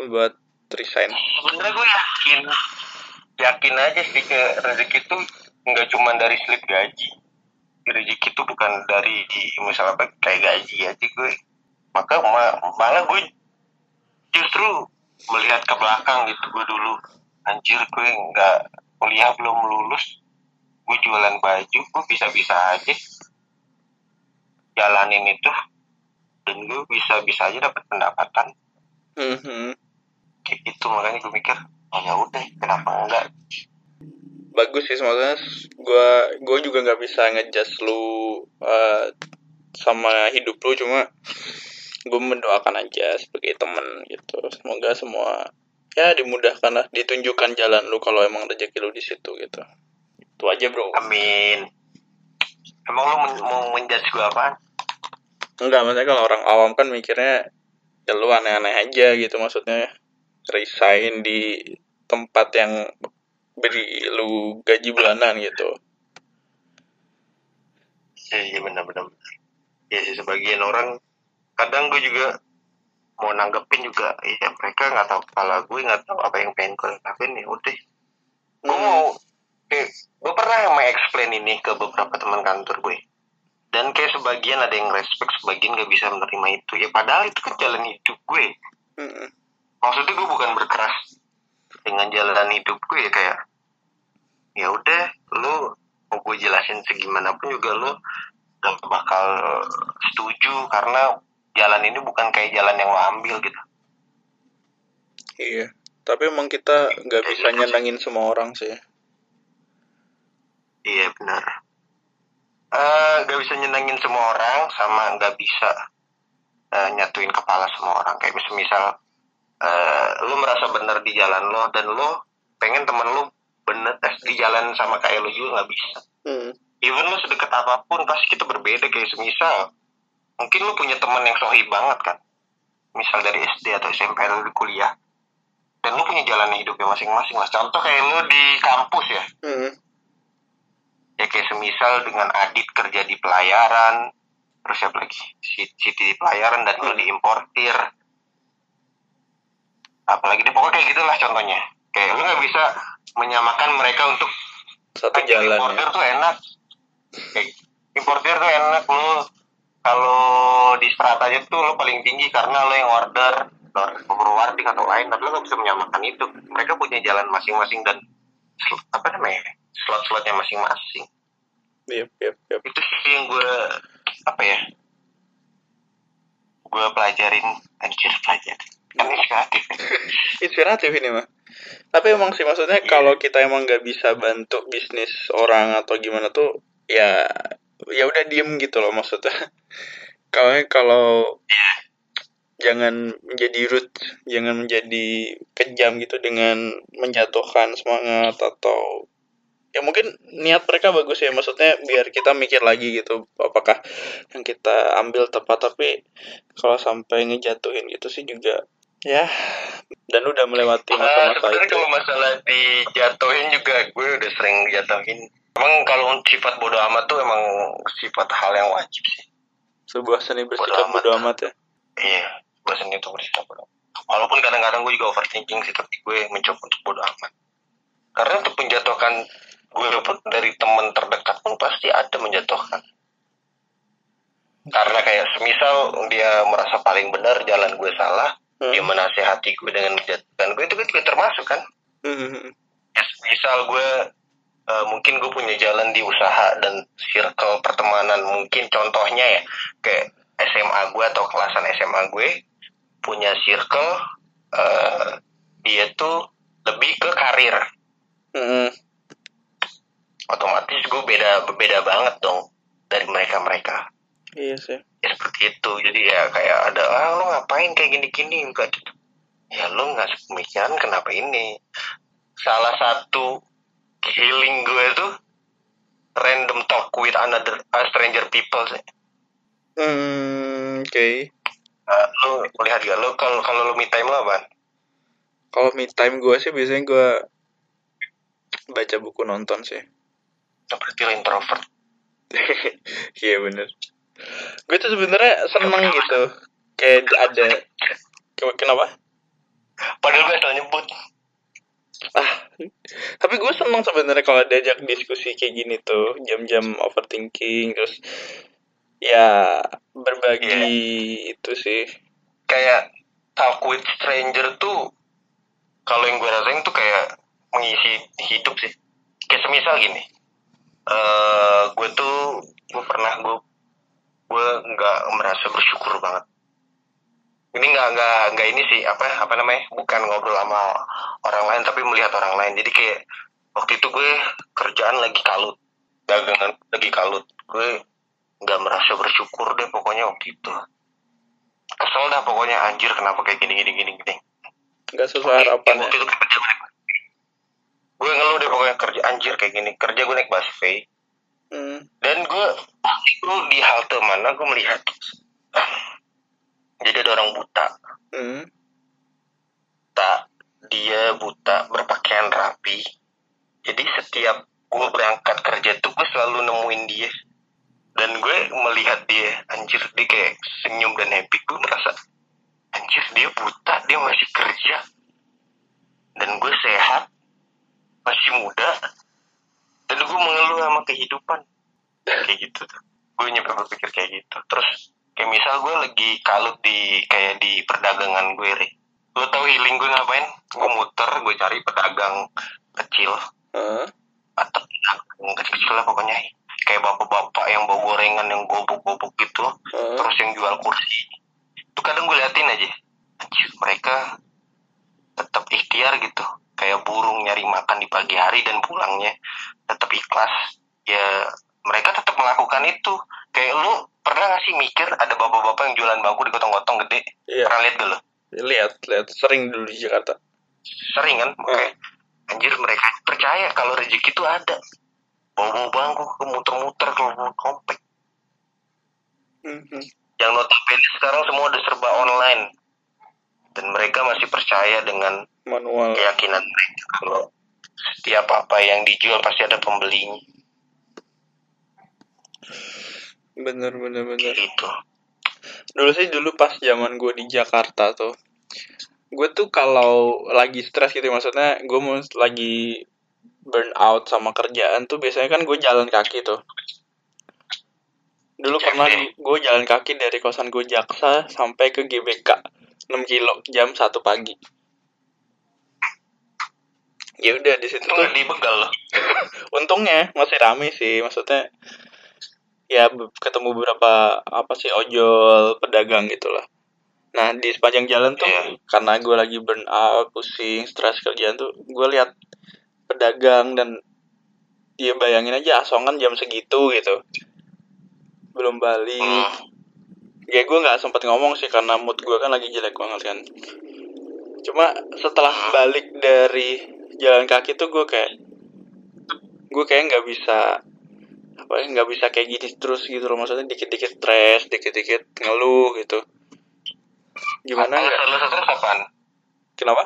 buat resign. sebenarnya gue yakin. Yakin aja sih ke rezeki itu nggak cuma dari slip gaji rezeki itu bukan dari misalnya kayak gaji aja gue. Maka ma- malah gue justru melihat ke belakang gitu gue dulu. Anjir gue nggak kuliah belum lulus. Gue jualan baju gue bisa-bisa aja jalanin itu. Dan gue bisa-bisa aja dapat pendapatan. Mhm. kayak gitu makanya gue mikir oh ya udah kenapa enggak Bagus sih maksudnya gue gue juga nggak bisa ngejudge lu eh, sama hidup lu cuma gue mendoakan aja sebagai temen gitu. Semoga semua ya dimudahkan lah ditunjukkan jalan lu kalau emang rezeki lu di situ gitu. Itu aja bro. Amin. Emang lu men- mau menjudge gue apa Enggak, maksudnya kalau orang awam kan mikirnya ya lu aneh-aneh aja gitu maksudnya resign di tempat yang beri lu gaji bulanan gitu. iya benar-benar ya sih sebagian orang kadang gue juga mau nanggepin juga. Ya mereka nggak tahu kepala gue nggak tahu apa yang pengen gue lakuin ya udah. Gue mau kayak gue pernah explain ini ke beberapa teman kantor gue dan kayak sebagian ada yang respect sebagian gak bisa menerima itu. Ya padahal itu kan jalan hidup gue Mm-mm. maksudnya gue bukan berkeras dengan jalan hidup gue ya kayak ya udah lu mau gue jelasin segimanapun juga lu gak bakal setuju karena jalan ini bukan kayak jalan yang lo ambil gitu Iya. Tapi emang kita nggak bisa nyenengin semua orang sih. iya benar Eh gak bisa nyenengin semua orang sama gak bisa eh, nyatuin kepala semua orang kayak misal misal eh, lu merasa benar di jalan lo dan lo pengen temen lu bener eh, di jalan sama kayak lo juga nggak bisa. Hmm. even lu sedekat apa pun pasti kita berbeda. Kayak semisal mungkin lu punya teman yang sohi banget kan? Misal dari SD atau SMP atau di kuliah. Dan lu punya jalan hidupnya masing-masing lah contoh kayak lu di kampus ya. Hmm. ya kayak semisal dengan Adit kerja di pelayaran terus siapa lagi? Si- Siti di pelayaran dan lu di importir apalagi deh pokoknya kayak gitulah contohnya. Kayak lu nggak bisa menyamakan mereka untuk Satu jalan importer ya. tuh enak. Kayak, importer tuh enak lu kalau di strata aja tuh lo paling tinggi karena lo yang order. Forwarding atau lain tapi lo gak bisa menyamakan itu. Mereka punya jalan masing-masing dan apa namanya slot-slotnya masing-masing. Yep, yep, yep. itu sih yang gue apa ya gue pelajarin. Anjir pelajarin inspiratif. *laughs* Inspiratif ini mah. Tapi emang sih maksudnya kalau kita emang nggak bisa bantu bisnis orang atau gimana tuh ya ya udah diem gitu loh maksudnya. *laughs* Kalau kalau jangan menjadi rude, jangan menjadi kejam gitu dengan menjatuhkan semangat atau ya mungkin niat mereka bagus ya maksudnya biar kita mikir lagi gitu apakah yang kita ambil tepat tapi kalau sampai ngejatuhin gitu sih juga ya dan udah melewati Ah, masa-masa sebenarnya itu kalau masalah dijatuhin juga gue udah sering dijatuhin. Emang kalau sifat bodoh amat tuh emang sifat hal yang wajib sih. sebuah seni bersikap Bodo amat. bodo amat ya Iya, bosan itu bersikap bodoh. Walaupun kadang-kadang gue juga overthinking sih, tapi gue mencoba untuk bodoh amat. Karena untuk menjatuhkan gue pun dari teman terdekat pun pasti ada menjatuhkan. Karena kayak semisal dia merasa paling benar jalan gue salah, Hmm. dia menasehati gue dengan menjatuhkan gue itu kan juga termasuk kan. Hmm. Misal gue uh, mungkin gue punya jalan di usaha dan circle pertemanan mungkin contohnya ya kayak SMA gue atau kelasan SMA gue punya circle uh, dia tuh lebih ke karir Mm. otomatis gue beda beda banget dong dari mereka mereka Iya sih. ya seperti itu jadi ya kayak ada ah lo ngapain kayak gini gini enggak gitu ya lo nggak sepemikiran kenapa ini salah satu healing gue tuh random talk with another uh, stranger people sih Hmm, oke. Uh, lo lihat gak lo kalau kalau lo me time lo apa Kalau me time gue sih biasanya gue baca buku nonton sih. berarti lo introvert *laughs* Iya bener. Gue tuh sebenarnya seneng gitu. Kayak ada. Ke- Kenapa? padahal gue asal nyebut Ah, tapi gue seneng sebenarnya kalau diajak diskusi kayak gini tuh, jam-jam overthinking, terus ya berbagi itu sih. kayak talk with stranger tuh kalau yang gue rasain tuh kayak mengisi hidup sih kayak semisal gini eh gue tuh gue pernah gue gue nggak merasa bersyukur banget. Ini nggak nggak nggak ini sih apa apa namanya bukan ngobrol sama orang lain tapi melihat orang lain. Jadi kayak waktu itu gue kerjaan lagi kalut. Dagangan lagi kalut. Gue nggak merasa bersyukur deh pokoknya waktu itu. Kesel dah pokoknya anjir kenapa kayak gini gini gini gini. Gak sesuai harapan ya. waktu itu kerja gue gue ngeluh deh pokoknya kerja anjir kayak gini. Kerja gue naik busway Hmm. dan gue itu di halte mana gue melihat jadi ada orang buta. Hmm. tak dia buta berpakaian rapi. Jadi setiap gue berangkat kerja tuh gue selalu nemuin dia. Dan gue melihat dia anjir dia kayak senyum dan happy. Gue merasa anjir dia buta dia masih kerja. Dan gue sehat masih muda dan gue mengeluh sama kehidupan. Kayak gitu tuh. Gue nyampe berpikir kayak gitu. Terus kayak misal gue lagi kalut di kayak di perdagangan gue Re. lo tau healing gue ngapain? Gue muter gue cari pedagang kecil. Hah? atau pedagang kecil-kecil lah pokoknya. Kayak bapak-bapak yang bawa gorengan yang gobok-gobok gitu. Hah? terus yang jual kursi. Itu kadang gue liatin aja. Anjir mereka tetap ikhtiar gitu kayak burung nyari makan di pagi hari dan pulangnya tetap ikhlas ya mereka tetap melakukan itu kayak lu pernah gak sih mikir ada bapak-bapak yang jualan bangku di gotong-gotong gede Iya. pernah lihat lo Lihat, lihat. Sering dulu di Jakarta. sering kan Oke. anjir mereka percaya kalau rezeki itu ada bawa bangku ke muter-muter ke komplek Mhm. yang notabene sekarang semua udah serba online dan mereka masih percaya dengan Manual. keyakinan mereka kalau setiap apa yang dijual pasti ada pembelinya Bener, bener, bener. gitu Dulu sih dulu pas zaman gue di Jakarta tuh, gue tuh kalau lagi stres gitu maksudnya gue mau lagi burn out sama kerjaan tuh biasanya kan gue jalan kaki tuh. Dulu pernah gue jalan kaki dari kosan gue Jaksa sampai ke GBK 6 kilo jam 1 pagi. Ya udah di situ itu tuh dibegal untungnya masih rame sih maksudnya ya ketemu beberapa apa sih ojol pedagang gitulah nah di sepanjang jalan tuh Iya. karena gue lagi burn out pusing stres kerjaan tuh gue lihat pedagang dan dia bayangin aja asongan jam segitu gitu belum balik Hmm. Ya gue nggak sempat ngomong sih karena mood gue kan lagi jelek banget kan. Cuma setelah balik dari jalan kaki tuh gue kayak gue kayak nggak bisa apa ya nggak bisa kayak gini terus gitu loh. Maksudnya dikit-dikit stres dikit-dikit ngeluh gitu. Gimana alasan lo stres apaan? Kenapa?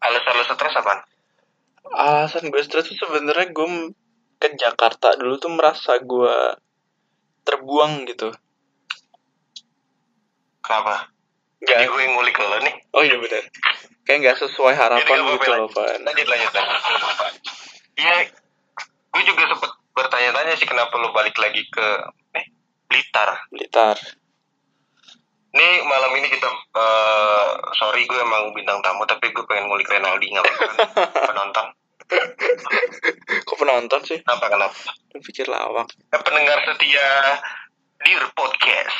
Alasan lo stres apaan? Alasan gue stres tuh sebenarnya gue ke Jakarta dulu tuh merasa gue terbuang gitu. Kenapa? Nggak. Jadi gue ngulik lo nih. Oh iya benar kayak nggak sesuai harapan Jadi gitu loh Pan lanjut lanjut lanjut. Iya gue juga sempet bertanya-tanya sih kenapa lo balik lagi ke eh Blitar. Blitar. Nih malam ini kita eh sorry gue emang bintang tamu tapi gue pengen ngulik Renaldi nggak *laughs* penonton. *laughs* Kok penonton sih? Kenapa kenapa? Lu pikir lawak. Pendengar setia Dear Podcast.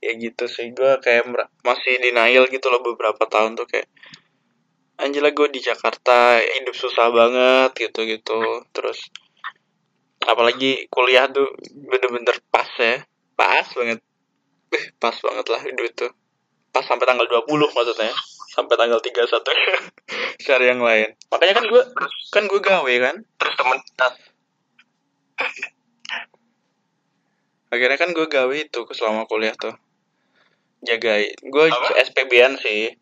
Ya gitu sih. Gue kayak masih denial gitu loh beberapa tahun tuh kayak Anjir gue di Jakarta hidup susah banget gitu-gitu. Terus apalagi kuliah tuh bener-bener pas ya. Pas banget. Eh, pas banget lah hidup itu. Pas sampai tanggal 20 maksudnya. Sampai tanggal 31 *laughs* cari yang lain. Makanya kan gue kan gue gawe kan. Terus temen akhirnya kan gue gawe itu selama kuliah tuh jagain gue Apa? SPB-an sih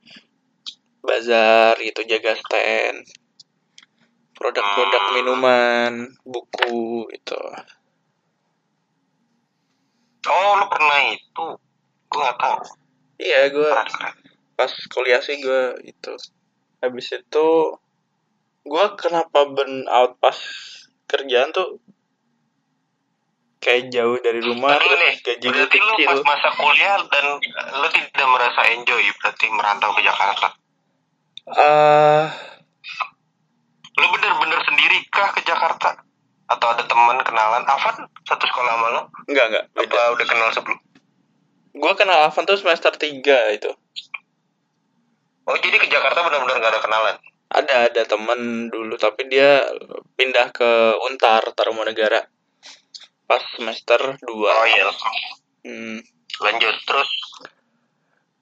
bazar gitu jaga stand produk-produk Hmm. minuman buku gitu Oh, lu pernah itu? Gue gak tahu. iya gue. Pas kuliah sih gue itu habis itu gue kenapa burn out pas kerjaan tuh kayak jauh dari rumah lu nih, gaji gue berarti lu kecil pas masa kuliah dan lu tidak merasa enjoy berarti merantau ke Jakarta. ah Lu bener-bener sendiri kah ke Jakarta? Atau ada teman kenalan? Afan satu sekolah sama lu? enggak enggak beda Apa udah kenal sebelum? gue kenal Avan tuh semester 3 itu Oh jadi ke Jakarta benar-benar gak ada kenalan? ada ada temen dulu tapi dia pindah ke Untar Tarumanegara pas semester 2 Oh iya. hmm, Lanjut terus.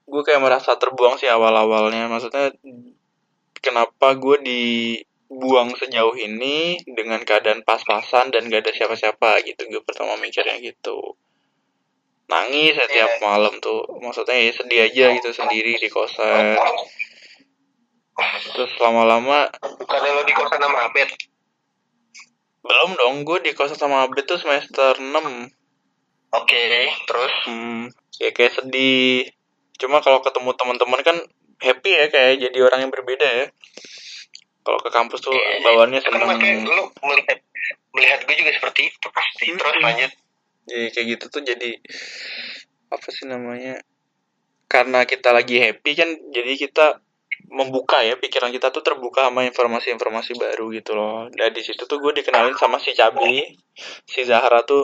gue kayak merasa terbuang sih awal-awalnya maksudnya kenapa gue dibuang sejauh ini dengan keadaan pas-pasan dan gak ada siapa-siapa gitu gue pertama mikirnya gitu nangis setiap Iya. malam tuh maksudnya ya sedih aja gitu sendiri di kosan terus lama-lama Bukannya lo di kosan sama Abed? belum dong gue di kosan sama Abed tuh semester 6 Oke, terus? hmm, ya kayak sedih cuma kalau ketemu teman-teman kan happy ya kayak jadi orang yang berbeda ya kalau ke kampus tuh bawaannya Kan seneng makanya lu melihat melihat gue juga seperti itu pasti. Terus lanjut. Jadi kayak gitu tuh jadi apa sih namanya karena kita lagi happy kan jadi kita membuka ya pikiran kita tuh terbuka sama informasi-informasi baru gitu loh. Dan di situ tuh gue dikenalin sama si Cabi si Zahra tuh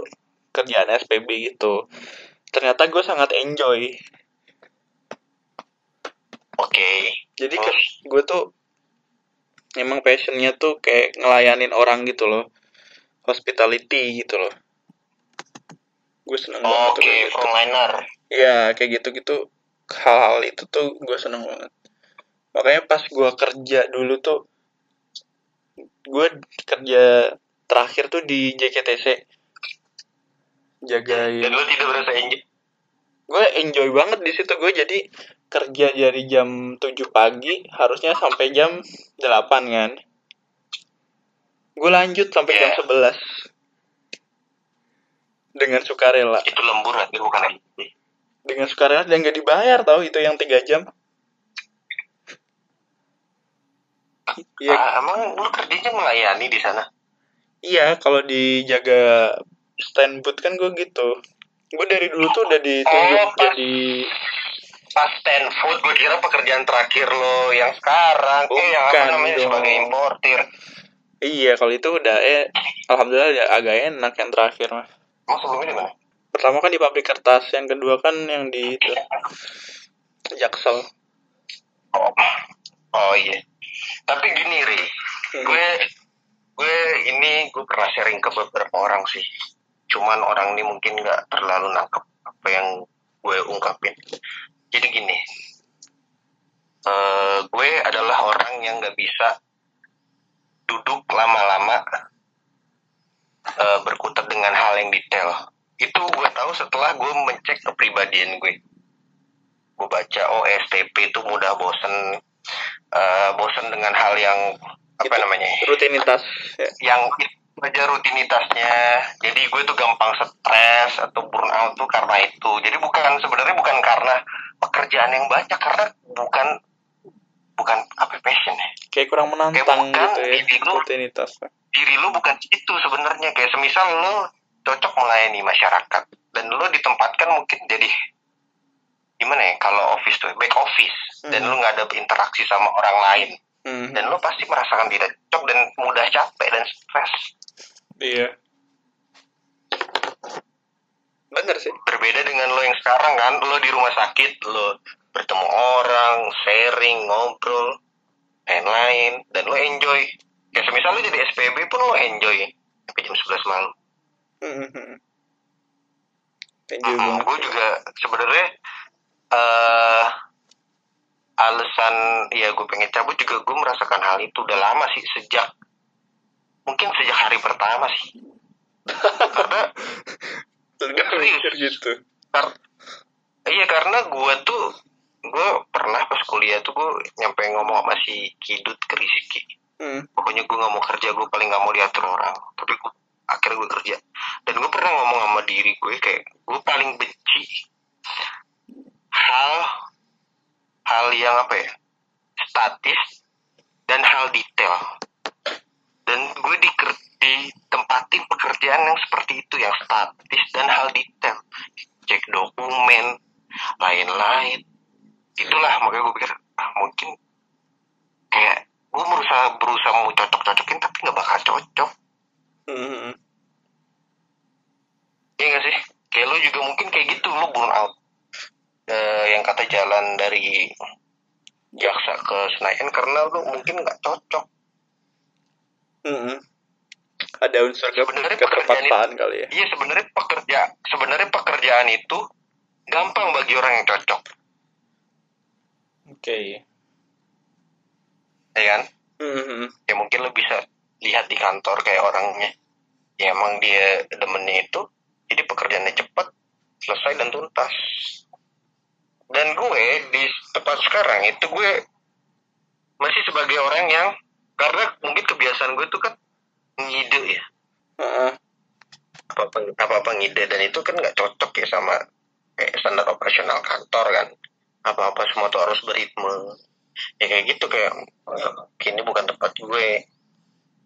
kerjaan SPB gitu. Ternyata gue sangat enjoy. Oke. jadi ke, gue tuh emang passionnya tuh kayak ngelayanin orang gitu loh. Hospitality gitu loh gue seneng banget tuh Oke, kayak gitu. frontliner. ya kayak gitu gitu hal-hal itu tuh gue seneng banget makanya pas gue kerja dulu tuh gue kerja terakhir tuh di JKTC jagain Dan lu tidak merasa enjoy. gue enjoy banget di situ gue jadi kerja dari jam 7 pagi harusnya sampai jam 8 kan gue lanjut sampai jam Yeah. 11 dengan sukarela Itu lembur nanti bukan enjoy. dengan sukarela dan gak dibayar tau itu yang tiga jam Iya, Ah, emang lu kerjanya melayani di sana? iya kalau dijaga stand booth kan gue gitu. Gue dari dulu tuh udah ditunjuk Oh, pas- jadi Pas stand food, gue kira pekerjaan terakhir lo yang sekarang. eh, yang apa Bukan namanya dong. sebagai importir. iya kalau itu udah eh alhamdulillah ya agak enak yang terakhir mah. Emang sebelumnya di mana? Pertama kan di pabrik kertas, yang kedua kan yang di itu Jaksel. Oh, oh iya. Tapi gini, Ri. Hmm. Gue gue ini gue pernah sharing ke beberapa orang sih. Cuman orang ini mungkin nggak terlalu nangkep apa yang gue ungkapin. Jadi gini. eh gue adalah orang yang nggak bisa duduk lama-lama eh, berkutat dengan hal yang detail. Itu gue tahu setelah gue mencek kepribadian gue. Gue baca, oh STP itu mudah bosen, eh, bosen dengan hal yang apa Itu namanya? Rutinitas. Ya. yang itu aja rutinitasnya jadi gue tuh gampang stres atau burnout tuh karena itu jadi bukan sebenarnya bukan karena pekerjaan yang banyak karena bukan bukan apa passion ya Kayak kurang menantang bukan, gitu ya ini lu- rutinitas. diri lu bukan itu sebenarnya kayak semisal lu cocok melayani masyarakat dan lu ditempatkan mungkin jadi gimana ya kalau office tuh back office dan Hmm. lu nggak ada interaksi sama orang lain Hmm. dan lo pasti merasakan tidak cocok dan mudah capek dan stres Iya. Bener sih. berbeda dengan lo yang sekarang kan lo di rumah sakit lo bertemu orang sharing ngobrol lain-lain dan lo enjoy ya semisal lo jadi SPB pun lo enjoy sampai jam 11 malam *laughs* Hmm. Enjoy Mm, banget. gue juga sebenarnya eh alasan ya gue pengen cabut juga gue merasakan hal itu udah lama sih sejak mungkin sejak hari pertama sih karena *laughs* gitu. Kar- iya karena gue tuh gue pernah pas kuliah tuh gue nyampe ngomong sama si Kidut ke Rizky Hmm. pokoknya gue nggak mau kerja gue paling nggak mau diatur orang. Tapi gue akhirnya gue kerja. Dan gue pernah ngomong sama diri gue kayak gue paling benci hal hal yang apa ya statis dan hal detail. Dan gue di ditempatin pekerjaan yang seperti itu yang statis dan hal detail. Cek dokumen lain-lain itulah makanya gue pikir ah, mungkin kayak gue berusaha berusaha mau cocok-cocokin tapi nggak bakal cocok Hmm. Iya gak sih? Kayak lu juga mungkin kayak gitu, lu burn out. Eh, yang kata jalan dari Jaksa ke Senayan karena lu mungkin nggak cocok. Hmm. Ada unsur Sebenarnya keterpaksaan kali ya. Iya sebenarnya pekerja, sebenarnya pekerjaan itu gampang bagi orang yang cocok, Oke. ya kan? Hmm. Ya mungkin lu bisa lihat di kantor kayak orangnya, ya emang dia demennya itu, jadi pekerjaannya cepat, selesai dan tuntas. Dan gue di tempat sekarang itu gue masih sebagai orang yang karena mungkin kebiasaan gue tuh kan ngide ya Heeh. apa apa apa apa ngide dan itu kan nggak cocok ya sama kayak standar operasional kantor kan apa apa semua tuh harus beritme ya kayak gitu kayak "Eh, ini bukan tempat gue.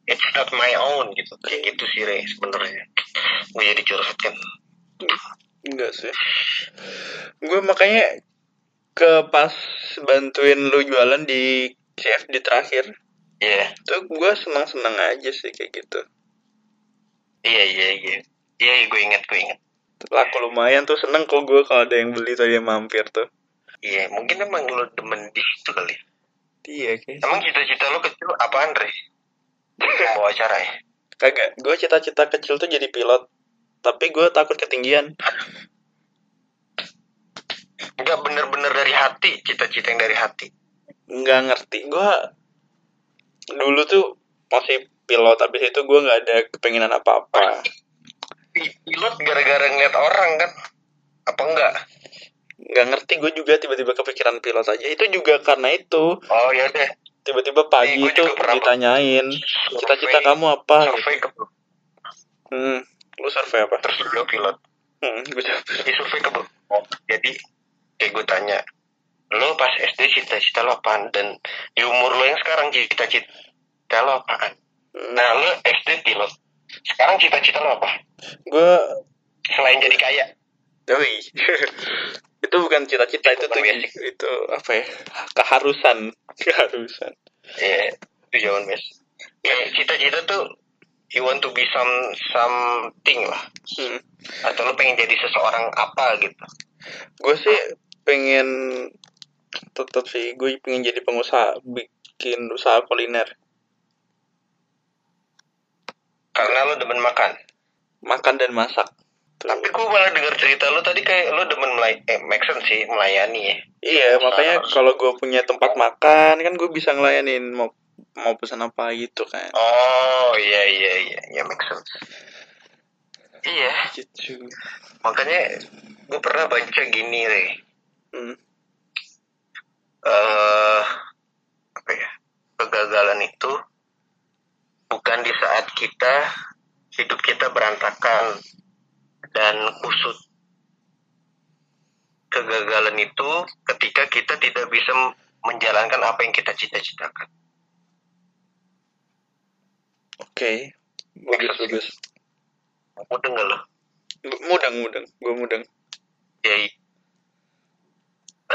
It's not my own gitu. Kayak gitu sih Re sebenarnya. Gue jadi curhat kan. Enggak sih. Gue makanya ke pas bantuin lu jualan di CFD terakhir iya. tuh gue senang-senang aja sih kayak gitu. iya iya iya. Iya gue inget gue inget Laku lumayan tuh seneng kok gue kalau ada yang beli tuh dia mampir tuh. Iya mungkin emang lo demen di situ kali Iya kayak emang cita-cita lo kecil apaan Re mau acara ya kagak. Gue cita-cita kecil tuh jadi pilot. Tapi gue takut ketinggian. nggak bener-bener dari hati cita-cita yang dari hati Nggak ngerti. Gue dulu tuh masih pilot. Habis itu gue nggak ada kepenginan apa-apa. pilot gara-gara ngeliat orang kan apa enggak Nggak ngerti gue juga tiba-tiba kepikiran pilot aja. Itu juga karena itu. oh ya deh Tiba-tiba pagi Ih, gua itu ditanyain cita-cita kamu apa? survei ke Hmm, lu survei apa? terus lu pilot. Hmm, gue di survei ke jadi kayak gue tanya lo pas SD cita-cita lo apaan? Dan di umur lo yang sekarang cita-cita lo apaan? Nah lo SD pilot. Sekarang cita-cita lo apa? Gue selain jadi kaya. Doi. *laughs* itu bukan cita-cita itu tuh basic. itu apa ya keharusan *laughs* keharusan Iya, itu jawaban mes. Cita-cita tuh you want to be some something lah. hmm. Atau lo pengen jadi seseorang apa gitu. gue sih pengen tetap sih gue pengen jadi pengusaha bikin usaha kuliner Karena lo demen makan. makan dan masak. Tapi gue malah dengar cerita lo tadi kayak lo demen melay eh, make sense sih melayani ya. iya makanya kalau gue punya tempat makan kan gue bisa ngelayanin mau mau pesan apa gitu kan Oh iya iya iya, ya make sense. Iya, gitu makanya gue pernah baca gini deh. hmm. eh apa ya kegagalan itu bukan di saat kita hidup kita berantakan dan kusut kegagalan itu ketika kita tidak bisa menjalankan apa yang kita cita-citakan oke bagus bagus udah nggak lo mudeng mudeng gue mudeng ya i-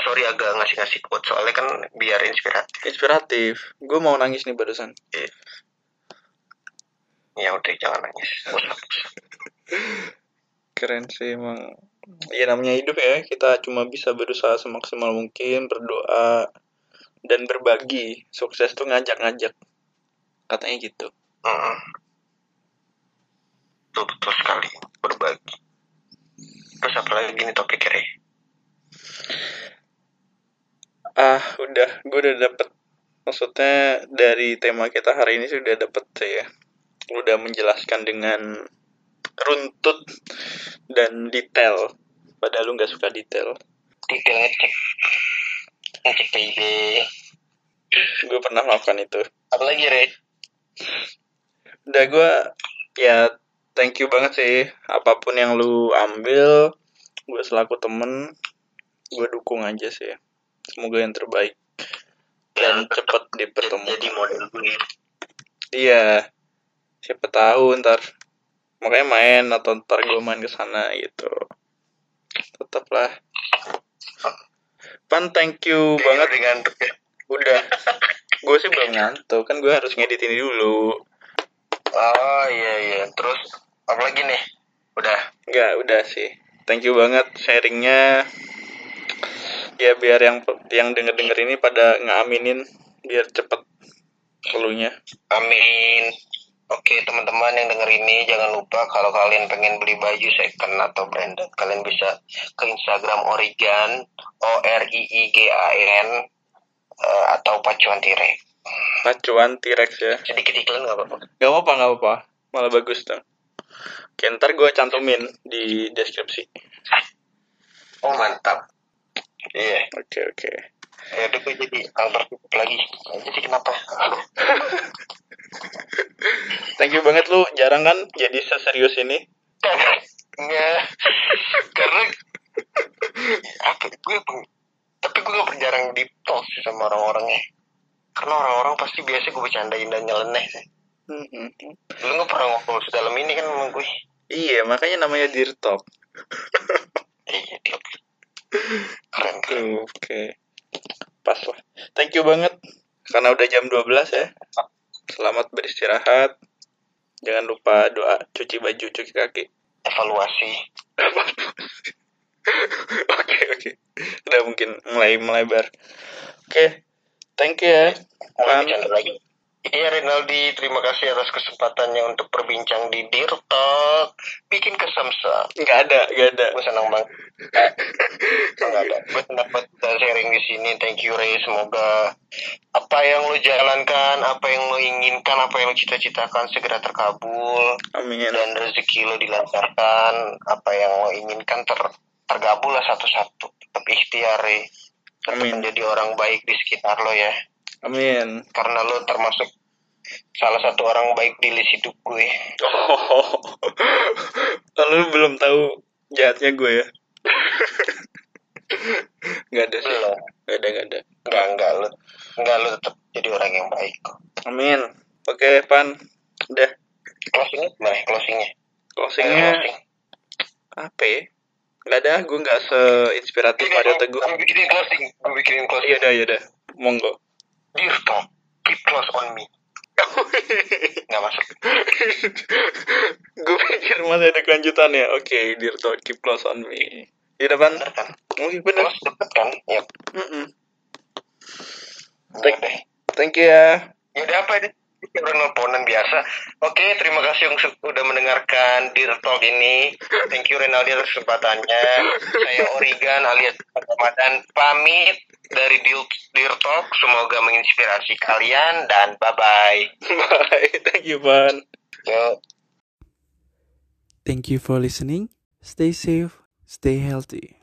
sorry agak ngasih-ngasih quote soalnya kan biar inspiratif. Inspiratif. Gue mau nangis nih barusan. Ya udah jangan nangis. Usap. Keren sih emang. Ya namanya hidup ya. Kita cuma bisa berusaha semaksimal mungkin, berdoa dan berbagi. Sukses tuh ngajak-ngajak. Katanya gitu. Mm. Betul, betul sekali. Berbagi. Terus apa lagi nih topiknya, Re? Ah, udah. Gue udah dapet. Maksudnya dari tema kita hari ini sudah dapet ya. Udah menjelaskan dengan runtut dan detail. Padahal lu nggak suka detail. Detail ngecek. Ngecek PIB. Gue pernah melakukan itu. Apa lagi, Re? Udah gue ya thank you banget sih. Apa pun yang lu ambil, gue selaku temen, gue dukung aja sih. Semoga yang terbaik dan cepet dipertemukan. Jadi model gue. Iya, siapa tahu ntar makanya main atau ntar gue main ke sana gitu. Tetaplah. Pan, thank you banget. Udah ngantuk ya. Udah. Gue sih belum ngantuk, kan gue harus ngedit ini dulu. Oh iya iya. Terus apa lagi nih? Udah. Enggak, udah sih. Thank you banget sharingnya. Ya biar yang yang denger denger ini pada ngaminin biar cepet keluarnya. Amin. Oke teman-teman yang denger ini jangan lupa kalau kalian pengen beli baju second atau branded kalian bisa ke Instagram Origan O R I I G A N eh, atau pacuan tirek. Pacuan T-Rex ya. Sedikit iklan nggak apa-apa. Gak apa-apa, gak apa-apa. Malah bagus tuh. Oke, ntar gue cantumin di deskripsi. Oh mantap. Iya. Oke, oke. Ya udah gue jadi Albert lagi. Jadi kenapa? *laughs* Thank you banget lu. Jarang kan jadi seserius ini. Enggak. Karena apa gue tapi gue gak jarang deep talk sih sama orang-orangnya karena orang-orang pasti biasa gue bercandain dan nyeleneh sih Mm-mm. lu gak pernah ngobrol sedalam ini kan sama gue Iya, makanya namanya Dear Talk. iya dia keren Oke. Pas lah. Thank you banget. Karena udah jam 12 ya. Selamat beristirahat. Jangan lupa doa cuci baju, cuci kaki. evaluasi *laughs* Oke, oke. Udah mungkin mulai melebar. Oke. Thank you ya. lagi Iya Rinaldi, terima kasih atas kesempatannya untuk berbincang di Dear Talk. Bikin kesamsa. Nggak ada, nggak ada. Gue senang banget. Enggak ada. Gue senang banget sharing di sini. Thank you Ray. Semoga apa yang lo jalankan, apa yang lo inginkan, apa yang lo cita-citakan segera terkabul Amin. dan rezeki lo dilancarkan. Apa yang lo inginkan ter tergabul lah satu-satu. Tetap ikhtiar Ray. Tetap Amin. menjadi orang baik di sekitar lo ya. Amin. Karena lo termasuk salah satu orang baik di list hidup gue. *laughs* Oh. Lalu belum tahu jahatnya gue ya. *laughs* Nggak ada sih. Belum. Nggak ada, nggak ada. Enggak, enggak lo. Enggak lo tetap jadi orang yang baik. Amin. Oke, Pan. Udah. Closingnya gimana? Closingnya? Closingnya Closing. apa ya? Nggak ada, gue nggak seinspiratif Mario Teguh. Gue bikinin closing. Gue bikinin closing. Iya udah, iya udah. Monggo. *laughs* Dear Tom, keep close on me. Nggak masuk. gue pikir masih ada kelanjutannya. Oke, dear Todd, keep close on me. Iya depan. Bener kan? Oke, bener. Close deket kan? Ya. Mm-mm. Thank, deh. Thank you ya. Ya udah apa ini? Udah nelponan biasa. Oke, terima kasih yang su- udah mendengarkan Dear Talk ini. Thank you Renaldi atas kesempatannya. Saya Origan alias Ramadan pamit dari Dear Talk. Semoga menginspirasi kalian dan bye-bye. Bye. Thank you, Pan. Yo. Thank you for listening. Stay safe, stay healthy.